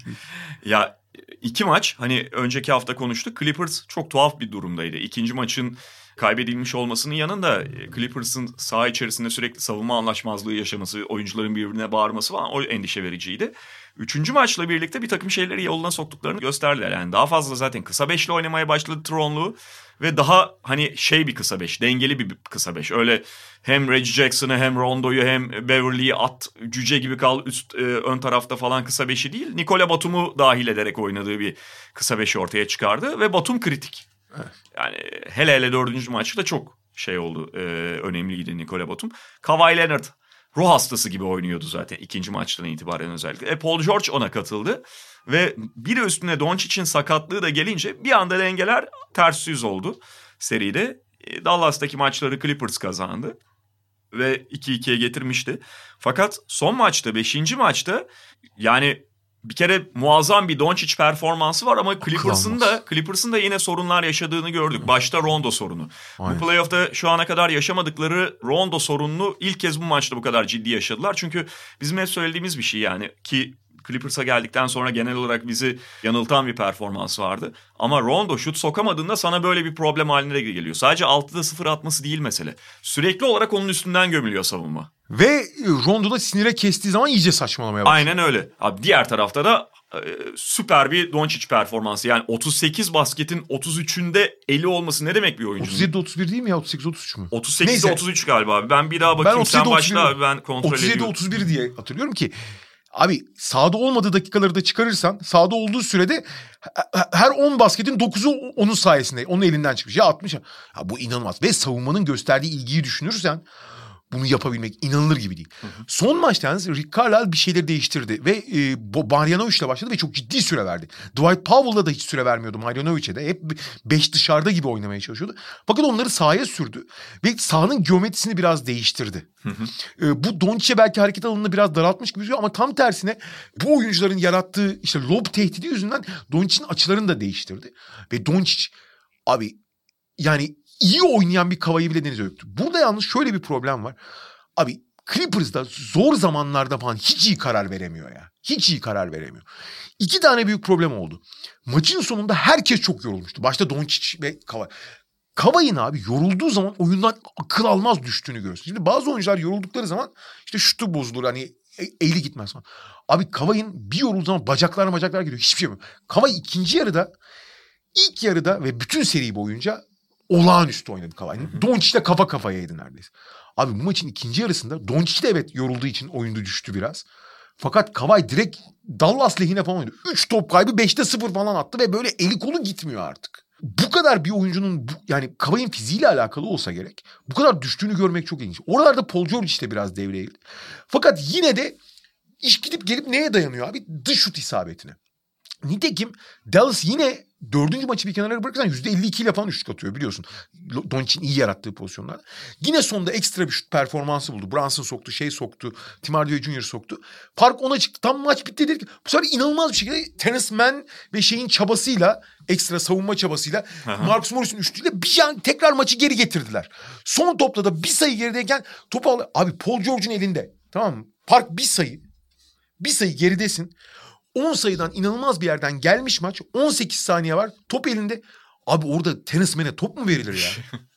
ya iki maç hani önceki hafta konuştuk. Clippers çok tuhaf bir durumdaydı. İkinci maçın kaybedilmiş olmasının yanında e, Clippers'ın saha içerisinde sürekli savunma anlaşmazlığı yaşaması, oyuncuların birbirine bağırması falan o endişe vericiydi. Üçüncü maçla birlikte bir takım şeyleri yoluna soktuklarını gösterdiler. Yani daha fazla zaten kısa beşli oynamaya başladı Tronlu ve daha hani şey bir kısa beş, dengeli bir kısa beş. Öyle hem Reggie Jackson'ı hem Rondo'yu hem Beverly'yi at cüce gibi kal üst e, ön tarafta falan kısa beşi değil. Nikola Batum'u dahil ederek oynadığı bir kısa beşi ortaya çıkardı ve Batum kritik. Yani hele hele dördüncü maçta çok şey oldu. E, önemliydi Nikola Batum. Kawhi Leonard ruh hastası gibi oynuyordu zaten ikinci maçtan itibaren özellikle. E, Paul George ona katıldı. Ve bir üstüne Doncic'in sakatlığı da gelince bir anda dengeler ters yüz oldu seride. E, Dallas'taki maçları Clippers kazandı ve 2-2'ye getirmişti. Fakat son maçta 5. maçta yani bir kere muazzam bir Doncic performansı var ama Clippers'ın da Clippers'ın da yine sorunlar yaşadığını gördük. Başta Rondo sorunu. Aynen. Bu playoff'ta şu ana kadar yaşamadıkları Rondo sorununu ilk kez bu maçta bu kadar ciddi yaşadılar. Çünkü bizim hep söylediğimiz bir şey yani ki Clippers'a geldikten sonra genel olarak bizi yanıltan bir performans vardı. Ama Rondo şut sokamadığında sana böyle bir problem haline geliyor. Sadece 6'da 0 atması değil mesele. Sürekli olarak onun üstünden gömülüyor savunma. Ve Rondo da sinire kestiği zaman iyice saçmalamaya başladı. Aynen öyle. Abi diğer tarafta da e, süper bir Doncic performansı. Yani 38 basketin 33'ünde eli olması ne demek bir oyuncunun? 37-31 değil mi ya? 38-33 mü? 38'de Neyse. 33 galiba abi. Ben bir daha bakayım. Ben Sen 37, başla 31. abi ben kontrol ediyorum. 37-31 diye hatırlıyorum ki abi sahada olmadığı dakikaları da çıkarırsan sahada olduğu sürede he- her 10 basketin 9'u onun sayesinde onun elinden çıkmış. Ya 60 ya bu inanılmaz ve savunmanın gösterdiği ilgiyi düşünürsen bunu yapabilmek inanılır gibi değil. Son maçta yalnız Rick Carlisle bir şeyleri değiştirdi ve e, Marjanovic ile başladı ve çok ciddi süre verdi. Dwight Powell'a da hiç süre vermiyordu Marjanovic'e de. Hep 5 dışarıda gibi oynamaya çalışıyordu. Fakat onları sahaya sürdü ve sahanın geometrisini biraz değiştirdi. E, bu Doncic'e belki hareket alanını biraz daraltmış gibi gözüküyor ama tam tersine bu oyuncuların yarattığı işte lob tehdidi yüzünden Doncic'in açılarını da değiştirdi. Ve Doncic abi yani iyi oynayan bir Kavayı bile denize öptü. Burada yalnız şöyle bir problem var. Abi Clippers'da zor zamanlarda falan hiç iyi karar veremiyor ya. Hiç iyi karar veremiyor. İki tane büyük problem oldu. Maçın sonunda herkes çok yorulmuştu. Başta Doncic ve Kavay. Kavay'ın abi yorulduğu zaman oyundan akıl almaz düştüğünü görüyorsun. Şimdi bazı oyuncular yoruldukları zaman işte şutu bozulur hani e- eli gitmez falan. Abi Kavay'ın bir yorulduğu zaman bacaklar bacaklar gidiyor. Hiçbir şey yapmıyor. Kavay ikinci yarıda ilk yarıda ve bütün seri boyunca olağanüstü oynadı Kavay. Doncic'le kafa kafayaydı neredeyse. Abi bu maçın ikinci yarısında Doncic de evet yorulduğu için oyunda düştü biraz. Fakat Kavay direkt Dallas lehine falan oynadı. 3 top kaybı 5'te 0 falan attı ve böyle eli kolu gitmiyor artık. Bu kadar bir oyuncunun bu, yani Kavay'ın fiziğiyle alakalı olsa gerek. Bu kadar düştüğünü görmek çok ilginç. Oralarda Paul George de biraz devreye girdi. Fakat yine de iş gidip gelip neye dayanıyor abi? Dış şut isabetine. Nitekim Dallas yine dördüncü maçı bir kenara bırakırsan yüzde 52 ile falan üçlük atıyor biliyorsun. Doncic'in iyi yarattığı pozisyonlarda. Yine sonunda ekstra bir şut performansı buldu. Brunson soktu, şey soktu, Tim Hardaway Jr. soktu. Park ona çıktı. Tam maç bitti dedik. Bu sefer inanılmaz bir şekilde Terence Mann ve şeyin çabasıyla, ekstra savunma çabasıyla Marcus Morris'in üçlüğüyle bir an tekrar maçı geri getirdiler. Son topta da bir sayı gerideyken topu al. Abi Paul George'un elinde. Tamam mı? Park bir sayı. Bir sayı geridesin. 10 sayıdan inanılmaz bir yerden gelmiş maç. 18 saniye var. Top elinde. Abi orada tenismene top mu verilir ya?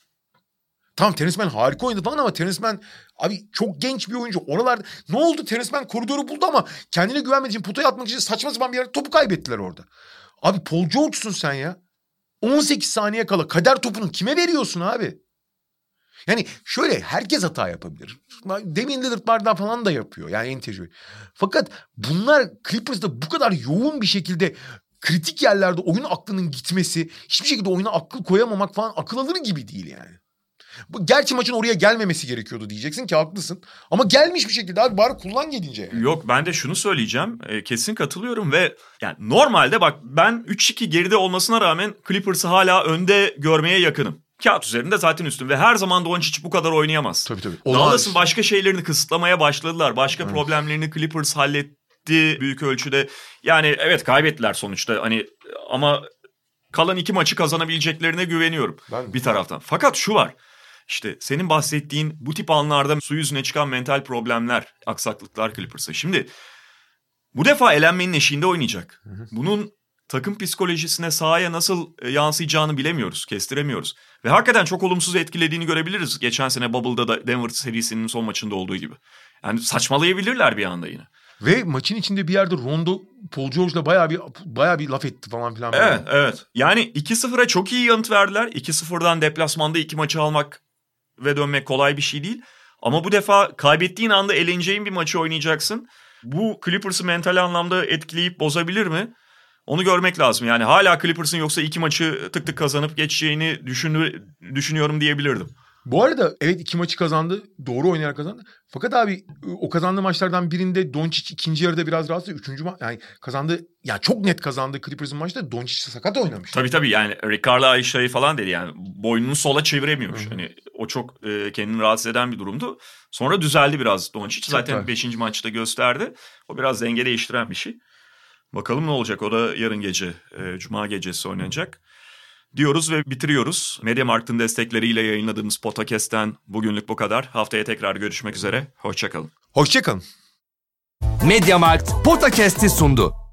Tamam tenismen harika oynadı falan ama tenismen abi çok genç bir oyuncu. Oralarda ne oldu tenismen koridoru buldu ama kendine güvenmediği için potaya atmak için saçma sapan bir yerde topu kaybettiler orada. Abi Paul George'sun sen ya. 18 saniye kala kader topunu kime veriyorsun abi? Yani şöyle herkes hata yapabilir. Demin Lillard'lardan falan da yapıyor. Yani en tecrübeli. Fakat bunlar Clippers'da bu kadar yoğun bir şekilde kritik yerlerde oyun aklının gitmesi, hiçbir şekilde oyuna akıl koyamamak falan akıl alır gibi değil yani. Gerçi maçın oraya gelmemesi gerekiyordu diyeceksin ki haklısın. Ama gelmiş bir şekilde abi bari kullan gelince. Yok ben de şunu söyleyeceğim. E, kesin katılıyorum ve yani normalde bak ben 3-2 geride olmasına rağmen Clippers'ı hala önde görmeye yakınım. Kağıt üzerinde zaten üstün ve her zaman Doncic bu kadar oynayamaz. Tabii tabii. Dallas'ın başka şeylerini kısıtlamaya başladılar. Başka evet. problemlerini Clippers halletti büyük ölçüde. Yani evet kaybettiler sonuçta hani ama kalan iki maçı kazanabileceklerine güveniyorum ben... bir taraftan. Fakat şu var. İşte senin bahsettiğin bu tip anlarda su yüzüne çıkan mental problemler, aksaklıklar Clippers'a. Şimdi bu defa elenmenin eşiğinde oynayacak. Bunun takım psikolojisine sahaya nasıl e, yansıyacağını bilemiyoruz, kestiremiyoruz. Ve hakikaten çok olumsuz etkilediğini görebiliriz. Geçen sene Bubble'da da Denver serisinin son maçında olduğu gibi. Yani saçmalayabilirler bir anda yine. Ve maçın içinde bir yerde Rondo Paul George'la bayağı bir bayağı bir laf etti falan filan. Evet, böyle. evet. Yani 2-0'a çok iyi yanıt verdiler. 2-0'dan deplasmanda iki maçı almak ve dönmek kolay bir şey değil. Ama bu defa kaybettiğin anda eleneceğin bir maçı oynayacaksın. Bu Clippers'ı mental anlamda etkileyip bozabilir mi? Onu görmek lazım. Yani hala Clippers'ın yoksa iki maçı tık tık kazanıp geçeceğini düşünü, düşünüyorum diyebilirdim. Bu arada evet iki maçı kazandı. Doğru oynayarak kazandı. Fakat abi o kazandığı maçlardan birinde Doncic ikinci yarıda biraz rahatsız. Üçüncü ma yani kazandı. Ya çok net kazandı Clippers'ın maçta Doncic sakat oynamış. Tabii tabii yani Ricardo Ayşe'yi falan dedi yani boynunu sola çeviremiyormuş. Hı-hı. Hani o çok e, kendini rahatsız eden bir durumdu. Sonra düzeldi biraz Doncic. Zaten beşinci maçta gösterdi. O biraz denge değiştiren bir şey. Bakalım ne olacak o da yarın gece, e, cuma gecesi oynanacak. Diyoruz ve bitiriyoruz. Mediamarkt'ın destekleriyle yayınladığımız podcast'ten bugünlük bu kadar. Haftaya tekrar görüşmek üzere. Hoşçakalın. Hoşçakalın. Mediamarkt Podcast'i sundu.